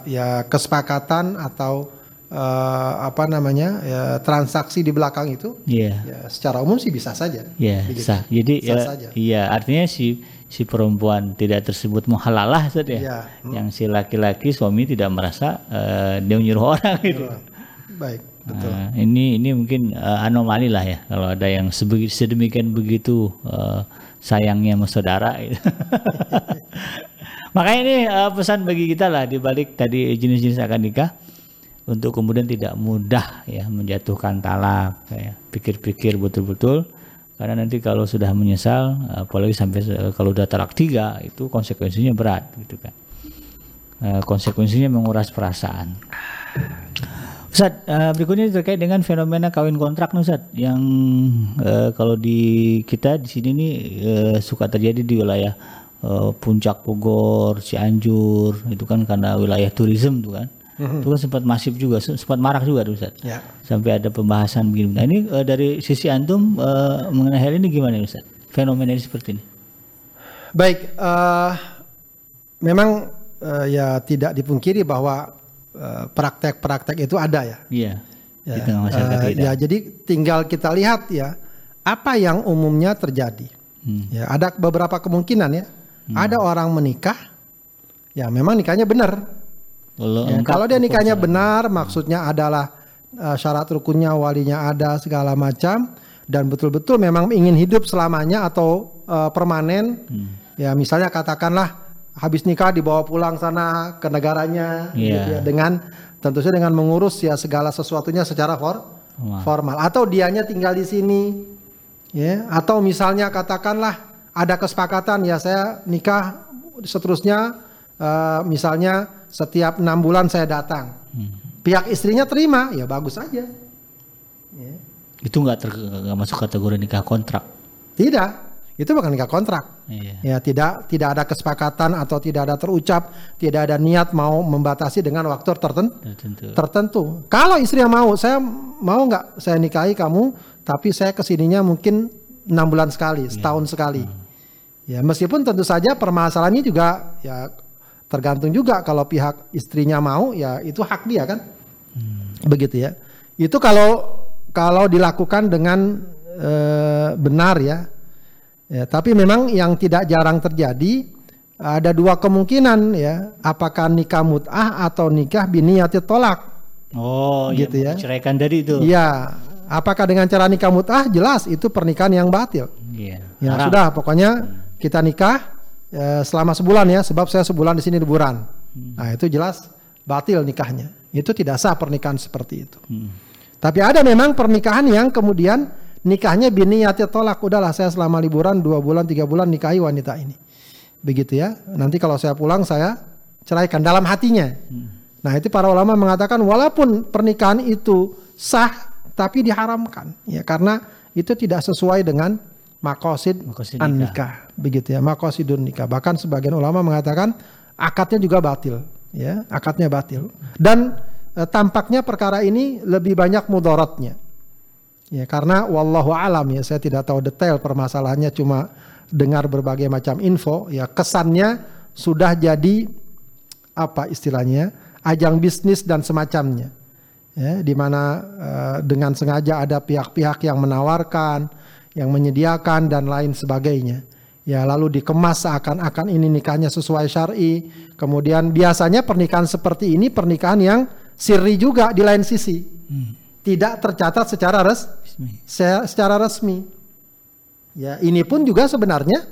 ya kesepakatan atau uh, apa namanya ya, transaksi di belakang itu yeah. ya secara umum sih bisa saja yeah, bisa jadi bisa ya, saja. iya artinya si si perempuan tidak tersebut muhalalah saja ya yeah. hmm. yang si laki-laki suami tidak merasa uh, dia menyuruh orang itu baik betul nah, ini ini mungkin uh, anomali lah ya kalau ada yang sedemikian begitu uh, sayangnya sama saudara. Makanya ini uh, pesan bagi kita lah di balik tadi jenis-jenis akad nikah untuk kemudian tidak mudah ya menjatuhkan talak ya. Pikir-pikir betul-betul karena nanti kalau sudah menyesal apalagi sampai kalau udah talak tiga itu konsekuensinya berat gitu kan. Uh, konsekuensinya menguras perasaan. Ustaz, uh, berikutnya terkait dengan fenomena kawin kontrak nih Ustaz, yang uh, kalau di kita di sini nih suka terjadi di wilayah Puncak Bogor, Cianjur, itu kan karena wilayah turisme tuh kan. Itu kan sempat masif juga, se- sempat marak juga tuh Ustaz. Ya. Sampai ada pembahasan begini. Nah ini eh, dari sisi antum eh, mengenai hal ini gimana Ustaz? Fenomena ini seperti ini. Baik, eh, memang eh, ya tidak dipungkiri bahwa eh, praktek-praktek itu ada ya. Iya. Ya, Di tengah masyarakat kita. ya, jadi tinggal kita lihat ya apa yang umumnya terjadi. Hmm. Ya, ada beberapa kemungkinan ya. Ada orang menikah, ya memang nikahnya benar. Kalau Ya, kalau dia nikahnya benar, maksudnya adalah eh, syarat rukunnya, walinya ada segala macam, dan betul-betul memang ingin hidup selamanya atau eh, permanen. Hmm. Ya misalnya katakanlah habis nikah dibawa pulang sana ke negaranya, Iya. gitu ya, dengan tentu saja dengan mengurus ya segala sesuatunya secara for, formal. Atau dianya tinggal di sini, ya. Atau misalnya katakanlah ada kesepakatan ya saya nikah seterusnya eh, misalnya setiap enam bulan saya datang. Pihak istrinya terima, ya bagus saja. Ya. itu nggak masuk kategori nikah kontrak. Tidak, itu bukan nikah kontrak. Iya. Ya tidak tidak ada kesepakatan atau tidak ada terucap, tidak ada niat mau membatasi dengan waktu tertentu. Tertentu. Tertentu. Kalau istrinya mau, saya mau nggak saya nikahi kamu, tapi saya ke sininya mungkin enam bulan sekali, setahun sekali. Ya meskipun tentu saja permasalahannya juga ya tergantung juga kalau pihak istrinya mau, ya itu hak dia kan, begitu ya. Itu kalau kalau dilakukan dengan eh, benar ya. Ya, tapi memang yang tidak jarang terjadi ada dua kemungkinan ya, apakah nikah mut'ah atau nikah biniyati tolak. Oh, Gitu ya. Ceraikan tadi itu. Iya, apakah dengan cara nikah mut'ah jelas itu pernikahan yang batil. Iya. Ya Haram. sudah, pokoknya kita nikah eh, selama sebulan ya, sebab saya sebulan di sini liburan. Nah itu jelas batil nikahnya. Itu tidak sah pernikahan seperti itu. Hmm. Tapi ada memang pernikahan yang kemudian nikahnya biniyati tolak. Udahlah saya selama liburan dua bulan tiga bulan nikahi wanita ini. Begitu ya. Nanti kalau saya pulang saya ceraikan dalam hatinya. Nah itu para ulama mengatakan walaupun pernikahan itu sah tapi diharamkan ya karena itu tidak sesuai dengan makosid Maqasid an nikah. nikah begitu ya makosidun nikah. Bahkan sebagian ulama mengatakan akadnya juga batil ya akadnya batil. Dan eh, tampaknya perkara ini lebih banyak mudaratnya. Ya karena wallahu alam ya saya tidak tahu detail permasalahannya cuma dengar berbagai macam info ya kesannya sudah jadi apa istilahnya ajang bisnis dan semacamnya. Ya di mana eh, dengan sengaja ada pihak-pihak yang menawarkan yang menyediakan dan lain sebagainya. Ya lalu dikemas seakan-akan ini nikahnya sesuai syar'i. Kemudian biasanya pernikahan seperti ini pernikahan yang sirri juga di lain sisi. Tidak tercatat secara res se- secara resmi. Ya ini pun juga sebenarnya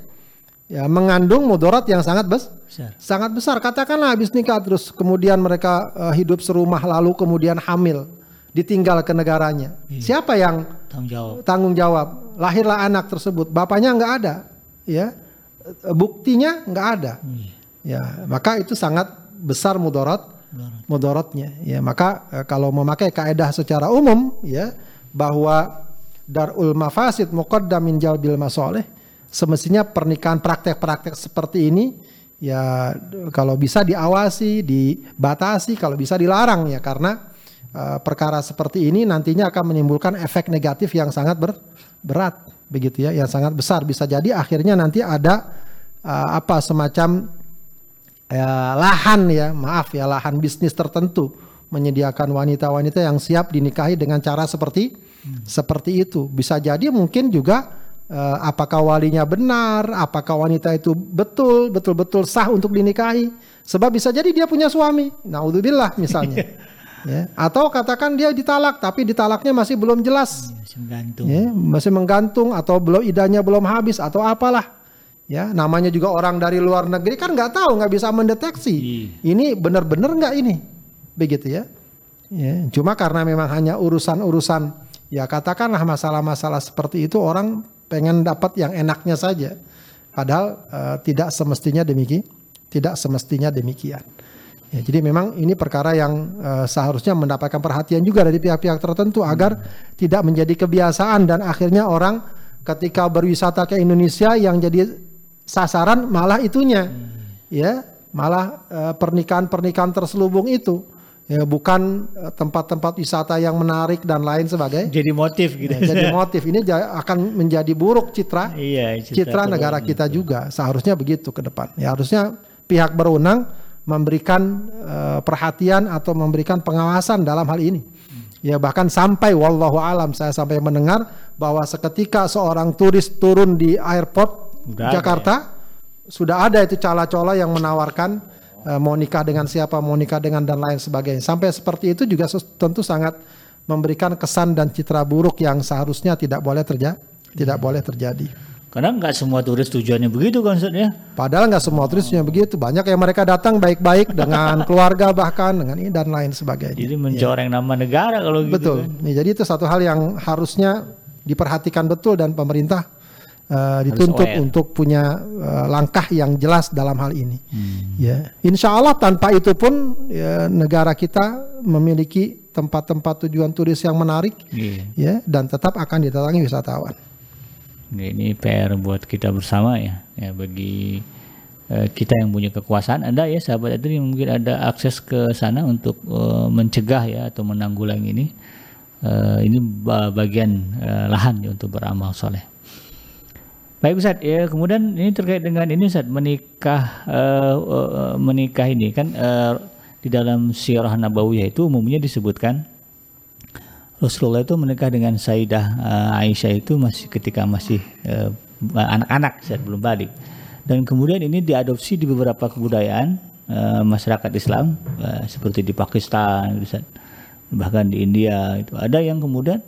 ya mengandung mudarat yang sangat bes Besar. sangat besar. Katakanlah habis nikah terus kemudian mereka eh, hidup serumah lalu kemudian hamil, ditinggal ke negaranya. Siapa yang Tanggung jawab. tanggung jawab? Lahirlah anak tersebut, bapaknya nggak ada, ya buktinya nggak ada. Ya maka itu sangat besar mudarat mudaratnya. Ya maka eh, kalau memakai kaedah secara umum ya bahwa darul mafasid muqaddam min jalbil masoleh semestinya pernikahan praktek-praktek seperti ini ya kalau bisa diawasi, dibatasi, kalau bisa dilarang ya karena eh, perkara seperti ini nantinya akan menimbulkan efek negatif yang sangat ber- berat begitu ya, yang sangat besar bisa jadi akhirnya nanti ada eh, apa semacam ya, lahan ya, maaf ya, lahan bisnis tertentu menyediakan wanita-wanita yang siap dinikahi dengan cara seperti seperti itu. Bisa jadi mungkin juga eh, apakah walinya benar, apakah wanita itu betul betul-betul sah untuk dinikahi. Sebab bisa jadi dia punya suami. Naudzubillah misalnya. ya. Atau katakan dia ditalak tapi ditalaknya masih belum jelas. Masih menggantung. Ya, masih menggantung atau belum idahnya belum habis atau apalah. Ya, namanya juga orang dari luar negeri kan nggak tahu, nggak bisa mendeteksi. Iya. Ini benar-benar nggak ini, begitu ya. Ya, cuma karena memang hanya urusan-urusan, ya katakanlah masalah-masalah seperti itu orang pengen dapat yang enaknya saja, padahal eh, tidak semestinya demikian, tidak semestinya demikian. Ya, jadi memang ini perkara yang eh, seharusnya mendapatkan perhatian juga dari pihak-pihak tertentu agar tidak menjadi kebiasaan dan akhirnya orang ketika berwisata ke Indonesia yang jadi sasaran malah itunya, ya malah eh, pernikahan-pernikahan terselubung itu, ya bukan eh, tempat-tempat wisata yang menarik dan lain sebagainya. Jadi motif gitu. Ya, jadi motif ini akan menjadi buruk citra Iya, citra negara kita juga. Seharusnya begitu ke depan. Ya harusnya pihak berwenang memberikan eh, perhatian atau memberikan pengawasan dalam hal ini. Ya bahkan sampai wallahu alam saya sampai mendengar bahwa seketika seorang turis turun di airport Udah ada Jakarta sudah ada itu cala-cala yang menawarkan eh, mau nikah dengan siapa, mau nikah dengan dan lain sebagainya. Sampai seperti itu juga tentu sangat memberikan kesan dan citra buruk yang seharusnya tidak boleh terjadi, tidak boleh terjadi. Karena nggak semua turis tujuannya begitu kan Ustaz ya. Padahal nggak semua turisnya begitu. Banyak yang mereka datang baik-baik dengan keluarga bahkan dengan ini dan lain sebagainya. Jadi mencoreng nama negara kalau gitu. Betul. kan. Nih, jadi itu satu hal yang harusnya diperhatikan betul dan pemerintah eh, dituntut untuk punya eh, langkah yang jelas dalam hal ini. Hmm. Ya, insya Allah tanpa itu pun ya, negara kita memiliki tempat-tempat tujuan turis yang menarik, Iya. ya, dan tetap akan didatangi wisatawan. Ini PR buat kita bersama ya. Ya bagi eh, kita yang punya kekuasaan ada ya sahabat itu mungkin ada akses ke sana untuk eh, mencegah ya atau menanggulangi ini. Eh, ini ba- bagian eh, lahan ya untuk beramal soleh. Baik Ustaz, ya kemudian ini terkait dengan ini Ustaz menikah eh, menikah ini kan eh, di dalam sirah nabawiyah itu umumnya disebutkan Rasulullah itu menikah dengan Sayyidah eh, Aisyah itu masih ketika masih eh, anak-anak saat belum balik. Dan kemudian ini diadopsi di beberapa kebudayaan eh, masyarakat Islam eh, seperti di Pakistan, bahkan di India itu ada yang kemudian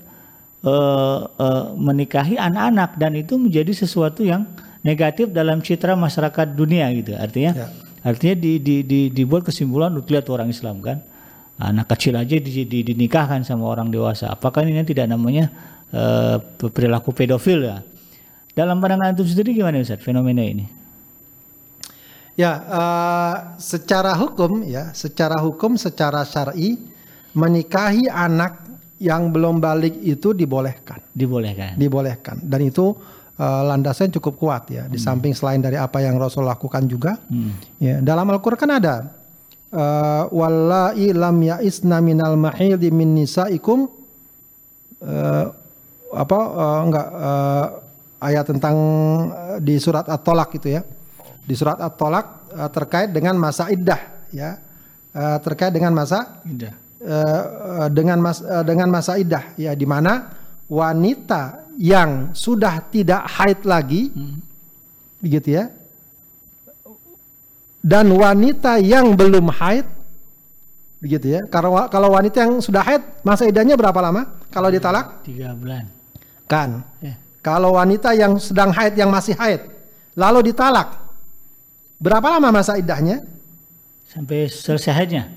eh, eh, menikahi anak-anak dan itu menjadi sesuatu yang negatif dalam citra masyarakat dunia gitu. Artinya Ya. artinya di, di, di, dibuat kesimpulan untuk lihat orang Islam kan anak kecil aja di, di- dinikahkan sama orang dewasa. Apakah ini tidak namanya eh, perilaku pedofil ya? Dalam pandangan antum sendiri gimana Ustaz fenomena ini? Ya, eh, secara hukum ya, secara hukum, secara syar'i menikahi anak yang belum balik itu dibolehkan, Dibolehkan. dibolehkan. Dan itu eh, landasan cukup kuat ya. Di samping selain dari apa yang Rasul lakukan juga, ya dalam Al-Qur'an kan ada eh, wallahi lam ya'isna minal mahidi min nisaikum eh, apa eh, enggak eh, ayat tentang eh, di surat At-Tolak itu ya. Di surat At-Tolak eh, terkait dengan masa iddah ya. Eh, terkait dengan masa eh, eh, dengan mas eh, dengan masa iddah ya di mana wanita yang sudah tidak haid lagi begitu ya dan wanita yang belum haid begitu ya kalau kalau wanita yang sudah haid masa iddahnya berapa lama kalau ditalak Tiga bulan. kan Ya. kalau wanita yang sedang haid yang masih haid lalu ditalak berapa lama masa iddahnya Sampai selesai haidnya.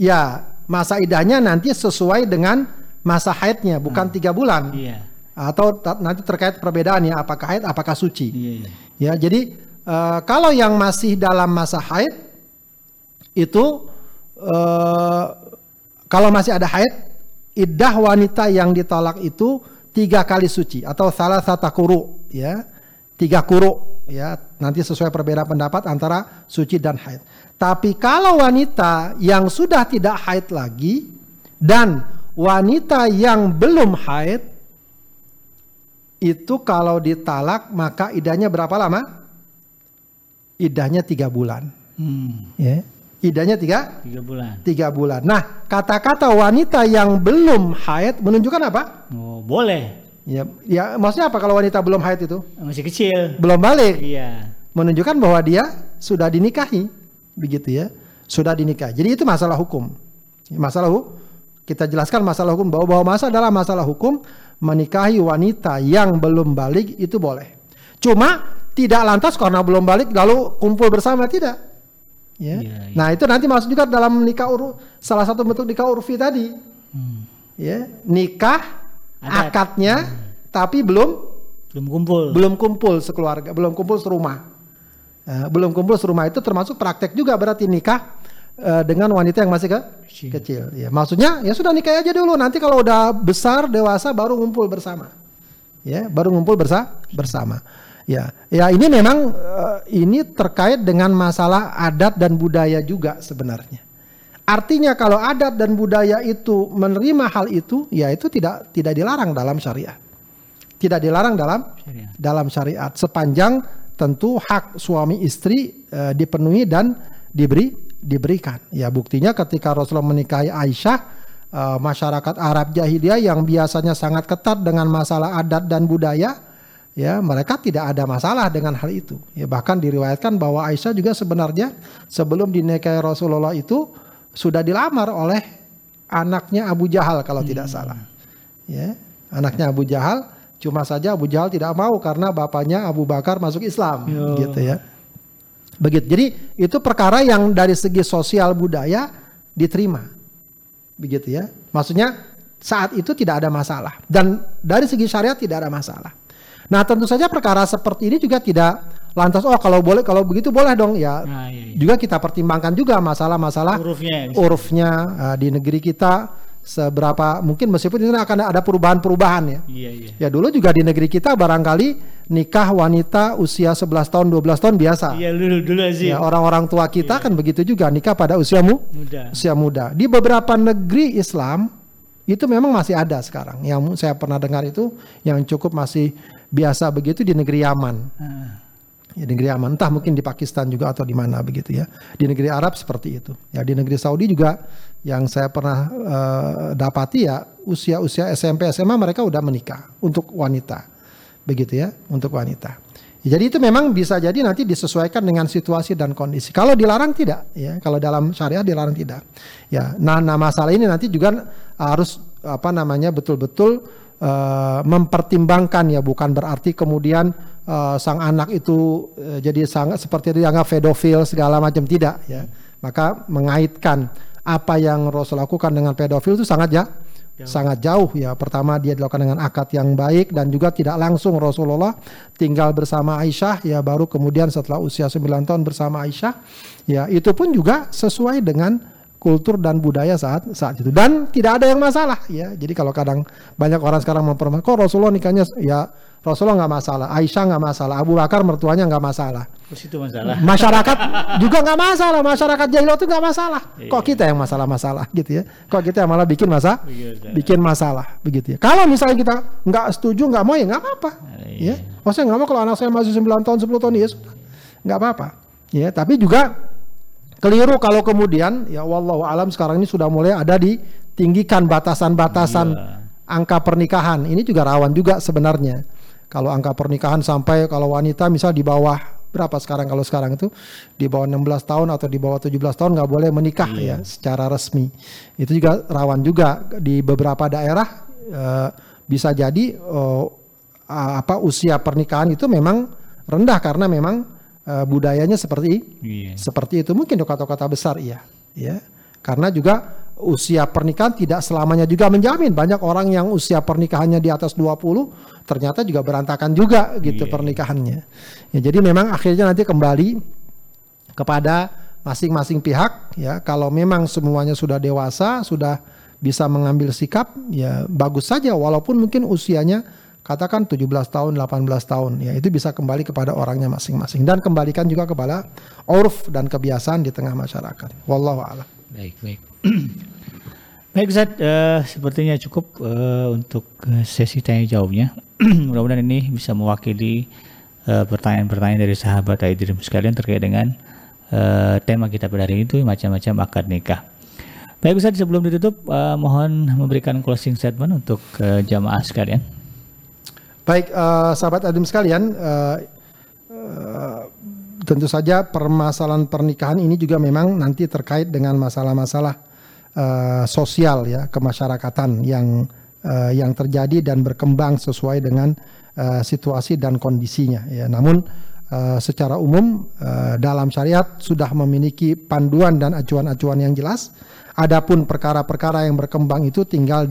ya masa iddahnya nanti sesuai dengan masa haidnya bukan tiga bulan Iya. atau ta- nanti terkait perbedaan ya apakah haid apakah suci Iya. iya. ya jadi eh, kalau yang masih dalam masa haid itu eh, kalau masih ada haid iddah wanita yang ditolak itu tiga kali suci atau salah satu kuru ya. Tiga kuru ya. Nanti sesuai perbedaan pendapat antara suci dan haid. Tapi kalau wanita yang sudah tidak haid lagi dan wanita yang belum haid itu kalau ditalak maka idahnya berapa lama? Idahnya tiga bulan. Hmm. Ya. Idahnya tiga, Tiga bulan. tiga bulan. Nah kata-kata wanita yang belum haid menunjukkan apa? Oh, boleh. Ya, ya maksudnya apa kalau wanita belum haid itu? Masih kecil. Belum balik. Iya. Menunjukkan bahwa dia sudah dinikahi. Begitu ya. Sudah dinikahi. Jadi itu masalah hukum. Masalah hu- kita jelaskan masalah hukum bahwa bahwa masa adalah masalah hukum menikahi wanita yang belum balik itu boleh. Cuma tidak lantas karena belum balik lalu kumpul bersama tidak. Ya. Iya, iya. Nah, itu nanti masuk juga dalam nikah uru salah satu bentuk nikah urfi tadi. Hmm. Ya, nikah Adat. akadnya tapi belum Belum kumpul. belum kumpul sekeluarga, belum kumpul serumah. Eh, belum kumpul serumah itu termasuk praktek juga berarti nikah eh, dengan wanita yang masih ke Kecil. kecil. Ya, maksudnya ya sudah nikah aja dulu. Nanti kalau udah besar dewasa baru ngumpul bersama. Ya, baru ngumpul bersa bersama. Ya, ya ini memang eh, ini terkait dengan masalah adat dan budaya juga sebenarnya. Artinya kalau adat dan budaya itu menerima hal itu, ya itu tidak tidak dilarang dalam syariat. Tidak dilarang dalam Syariat. dalam syariat sepanjang tentu hak suami istri eh, dipenuhi dan diberi diberikan. Ya buktinya ketika Rasulullah menikahi Aisyah, eh, masyarakat Arab jahiliyah yang biasanya sangat ketat dengan masalah adat dan budaya, ya mereka tidak ada masalah dengan hal itu. Ya bahkan diriwayatkan bahwa Aisyah juga sebenarnya sebelum dinikahi Rasulullah itu sudah dilamar oleh anaknya Abu Jahal kalau tidak salah. Ya, anaknya Abu Jahal cuma saja Abu Jahal tidak mau karena bapaknya Abu Bakar masuk Islam Yo. gitu ya. Begitu. Jadi itu perkara yang dari segi sosial budaya diterima. Begitu ya. Maksudnya saat itu tidak ada masalah dan dari segi syariat tidak ada masalah. Nah, tentu saja perkara seperti ini juga tidak lantas oh kalau boleh kalau begitu boleh dong ya. Nah, iya, iya. Juga kita pertimbangkan juga masalah-masalah Hurufnya. urufnya uh, di negeri kita seberapa mungkin meskipun ini akan ada perubahan-perubahan ya. Iya, iya. Ya dulu juga di negeri kita barangkali nikah wanita usia 11 tahun 12 tahun biasa. Iya dulu dulu sih. Ya orang-orang tua kita kan begitu juga nikah pada usiamu Mudah. usia muda. Di beberapa negeri Islam itu memang masih ada sekarang. Yang saya pernah dengar itu yang cukup masih biasa begitu di negeri Yaman. Ah, Ya, di negeri Yaman, entah mungkin di Pakistan juga atau di mana begitu ya. Di negeri Arab seperti itu. Ya di negeri Saudi juga yang saya pernah eh, dapati ya usia-usia SMP SMA mereka udah menikah untuk wanita. Begitu ya, untuk wanita. Ya, jadi itu memang bisa jadi nanti disesuaikan dengan situasi dan kondisi. Kalau dilarang tidak, ya. Kalau dalam syariat dilarang tidak. Ya, nah, nah masalah ini nanti juga harus apa namanya betul-betul eh, mempertimbangkan ya, bukan berarti kemudian eh, sang anak itu eh, jadi sangat seperti dianggap pedofil segala macam tidak, ya. Maka mengaitkan apa yang Rasul lakukan dengan pedofil itu sangat ya sangat jauh ya. Pertama dia dilakukan dengan akad yang baik dan juga tidak langsung Rasulullah tinggal bersama Aisyah ya baru kemudian setelah usia 9 tahun bersama Aisyah ya itu pun juga sesuai dengan kultur dan budaya saat saat itu dan tidak ada yang masalah ya. Jadi kalau kadang banyak orang sekarang mempermasalahkan kok Rasulullah nikahnya ya Rasulullah nggak masalah, Aisyah nggak masalah, Abu Bakar mertuanya nggak masalah. terus itu masalah. Masyarakat juga nggak masalah, masyarakat jahiliyah itu nggak masalah. Iya. Kok kita yang masalah-masalah gitu ya? Kok kita yang malah bikin masa, Bikin masalah. bikin masalah begitu ya? Kalau misalnya kita nggak setuju, nggak mau ya nggak apa-apa, Iya. ya. Maksudnya nggak mau kalau anak saya masih 9 tahun, 10 tahun ya sudah, nggak apa-apa, ya. Tapi juga keliru kalau kemudian ya wallahu alam sekarang ini sudah mulai ada ditinggikan batasan-batasan Iya. angka pernikahan. Ini juga rawan juga sebenarnya. Kalau angka pernikahan sampai kalau wanita misal di bawah berapa sekarang kalau sekarang itu di bawah 16 tahun atau di bawah 17 tahun nggak boleh menikah ya secara resmi. Itu juga rawan juga di beberapa daerah eh, bisa jadi eh, apa usia pernikahan itu memang rendah karena memang eh, budayanya seperti Iya. seperti itu. Mungkin di kota-kota besar iya. Ya karena juga usia pernikahan tidak selamanya juga menjamin. Banyak orang yang usia pernikahannya di atas 20 ternyata juga berantakan juga gitu Iya. pernikahannya. Ya jadi memang akhirnya nanti kembali kepada masing-masing pihak ya. Kalau memang semuanya sudah dewasa sudah bisa mengambil sikap ya bagus saja. Walaupun mungkin usianya katakan 17 tahun 18 tahun ya itu bisa kembali kepada orangnya masing-masing dan kembalikan juga kepada urf dan kebiasaan di tengah masyarakat wallahu a'lam Baik, baik. baik Ustaz, eh, sepertinya cukup eh, untuk eh, sesi tanya jawabnya. Mudah-mudahan ini bisa mewakili eh, pertanyaan-pertanyaan dari sahabat Aidirim sekalian terkait dengan eh, tema kita pada hari itu macam-macam akad nikah. Baik Ustaz, sebelum ditutup eh, mohon memberikan closing statement untuk eh, jamaah sekalian. Baik, eh, sahabat adim sekalian, eh, eh, tentu saja permasalahan pernikahan ini juga memang nanti terkait dengan masalah-masalah eh, sosial ya kemasyarakatan yang eh, yang terjadi dan berkembang sesuai dengan eh, situasi dan kondisinya. Ya, namun eh, secara umum eh, dalam syariat sudah memiliki panduan dan acuan-acuan yang jelas. Adapun perkara-perkara yang berkembang itu tinggal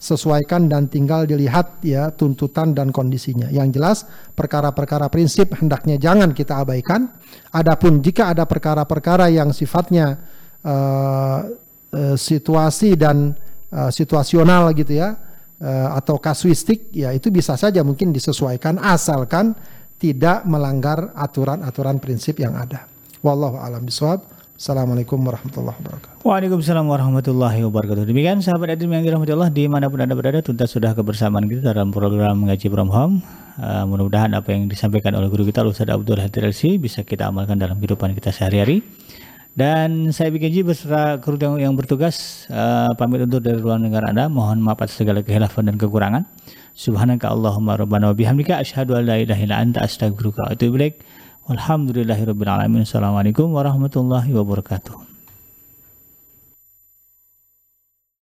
disesuaikan dan tinggal dilihat ya tuntutan dan kondisinya. Yang jelas perkara-perkara prinsip hendaknya jangan kita abaikan. Adapun jika ada perkara-perkara yang sifatnya eh, eh, situasi dan eh, situasional gitu ya eh, atau kasuistik ya itu bisa saja mungkin disesuaikan asalkan tidak melanggar aturan-aturan prinsip yang ada. Wallahu a'lam bishawab. Assalamualaikum warahmatullahi wabarakatuh. Waalaikumsalam warahmatullahi wabarakatuh. Demikian sahabat Adrim yang dirahmati Allah di mana pun anda berada tuntas sudah kebersamaan kita dalam program ngaji from home. Uh, mudah-mudahan apa yang disampaikan oleh guru kita Ustaz Abdul Hadir LC bisa kita amalkan dalam kehidupan kita sehari-hari. Dan saya bikin beserta kru yang, yang bertugas uh, pamit untuk dari luar negara Anda. Mohon maaf atas segala kehilafan dan kekurangan. Subhanaka Allahumma rabbana wa bihamdika asyhadu an la ilaha illa anta astaghfiruka wa atubu ilaik. Walhamdulillahirabbil alamin. Assalamualaikum warahmatullahi wabarakatuh.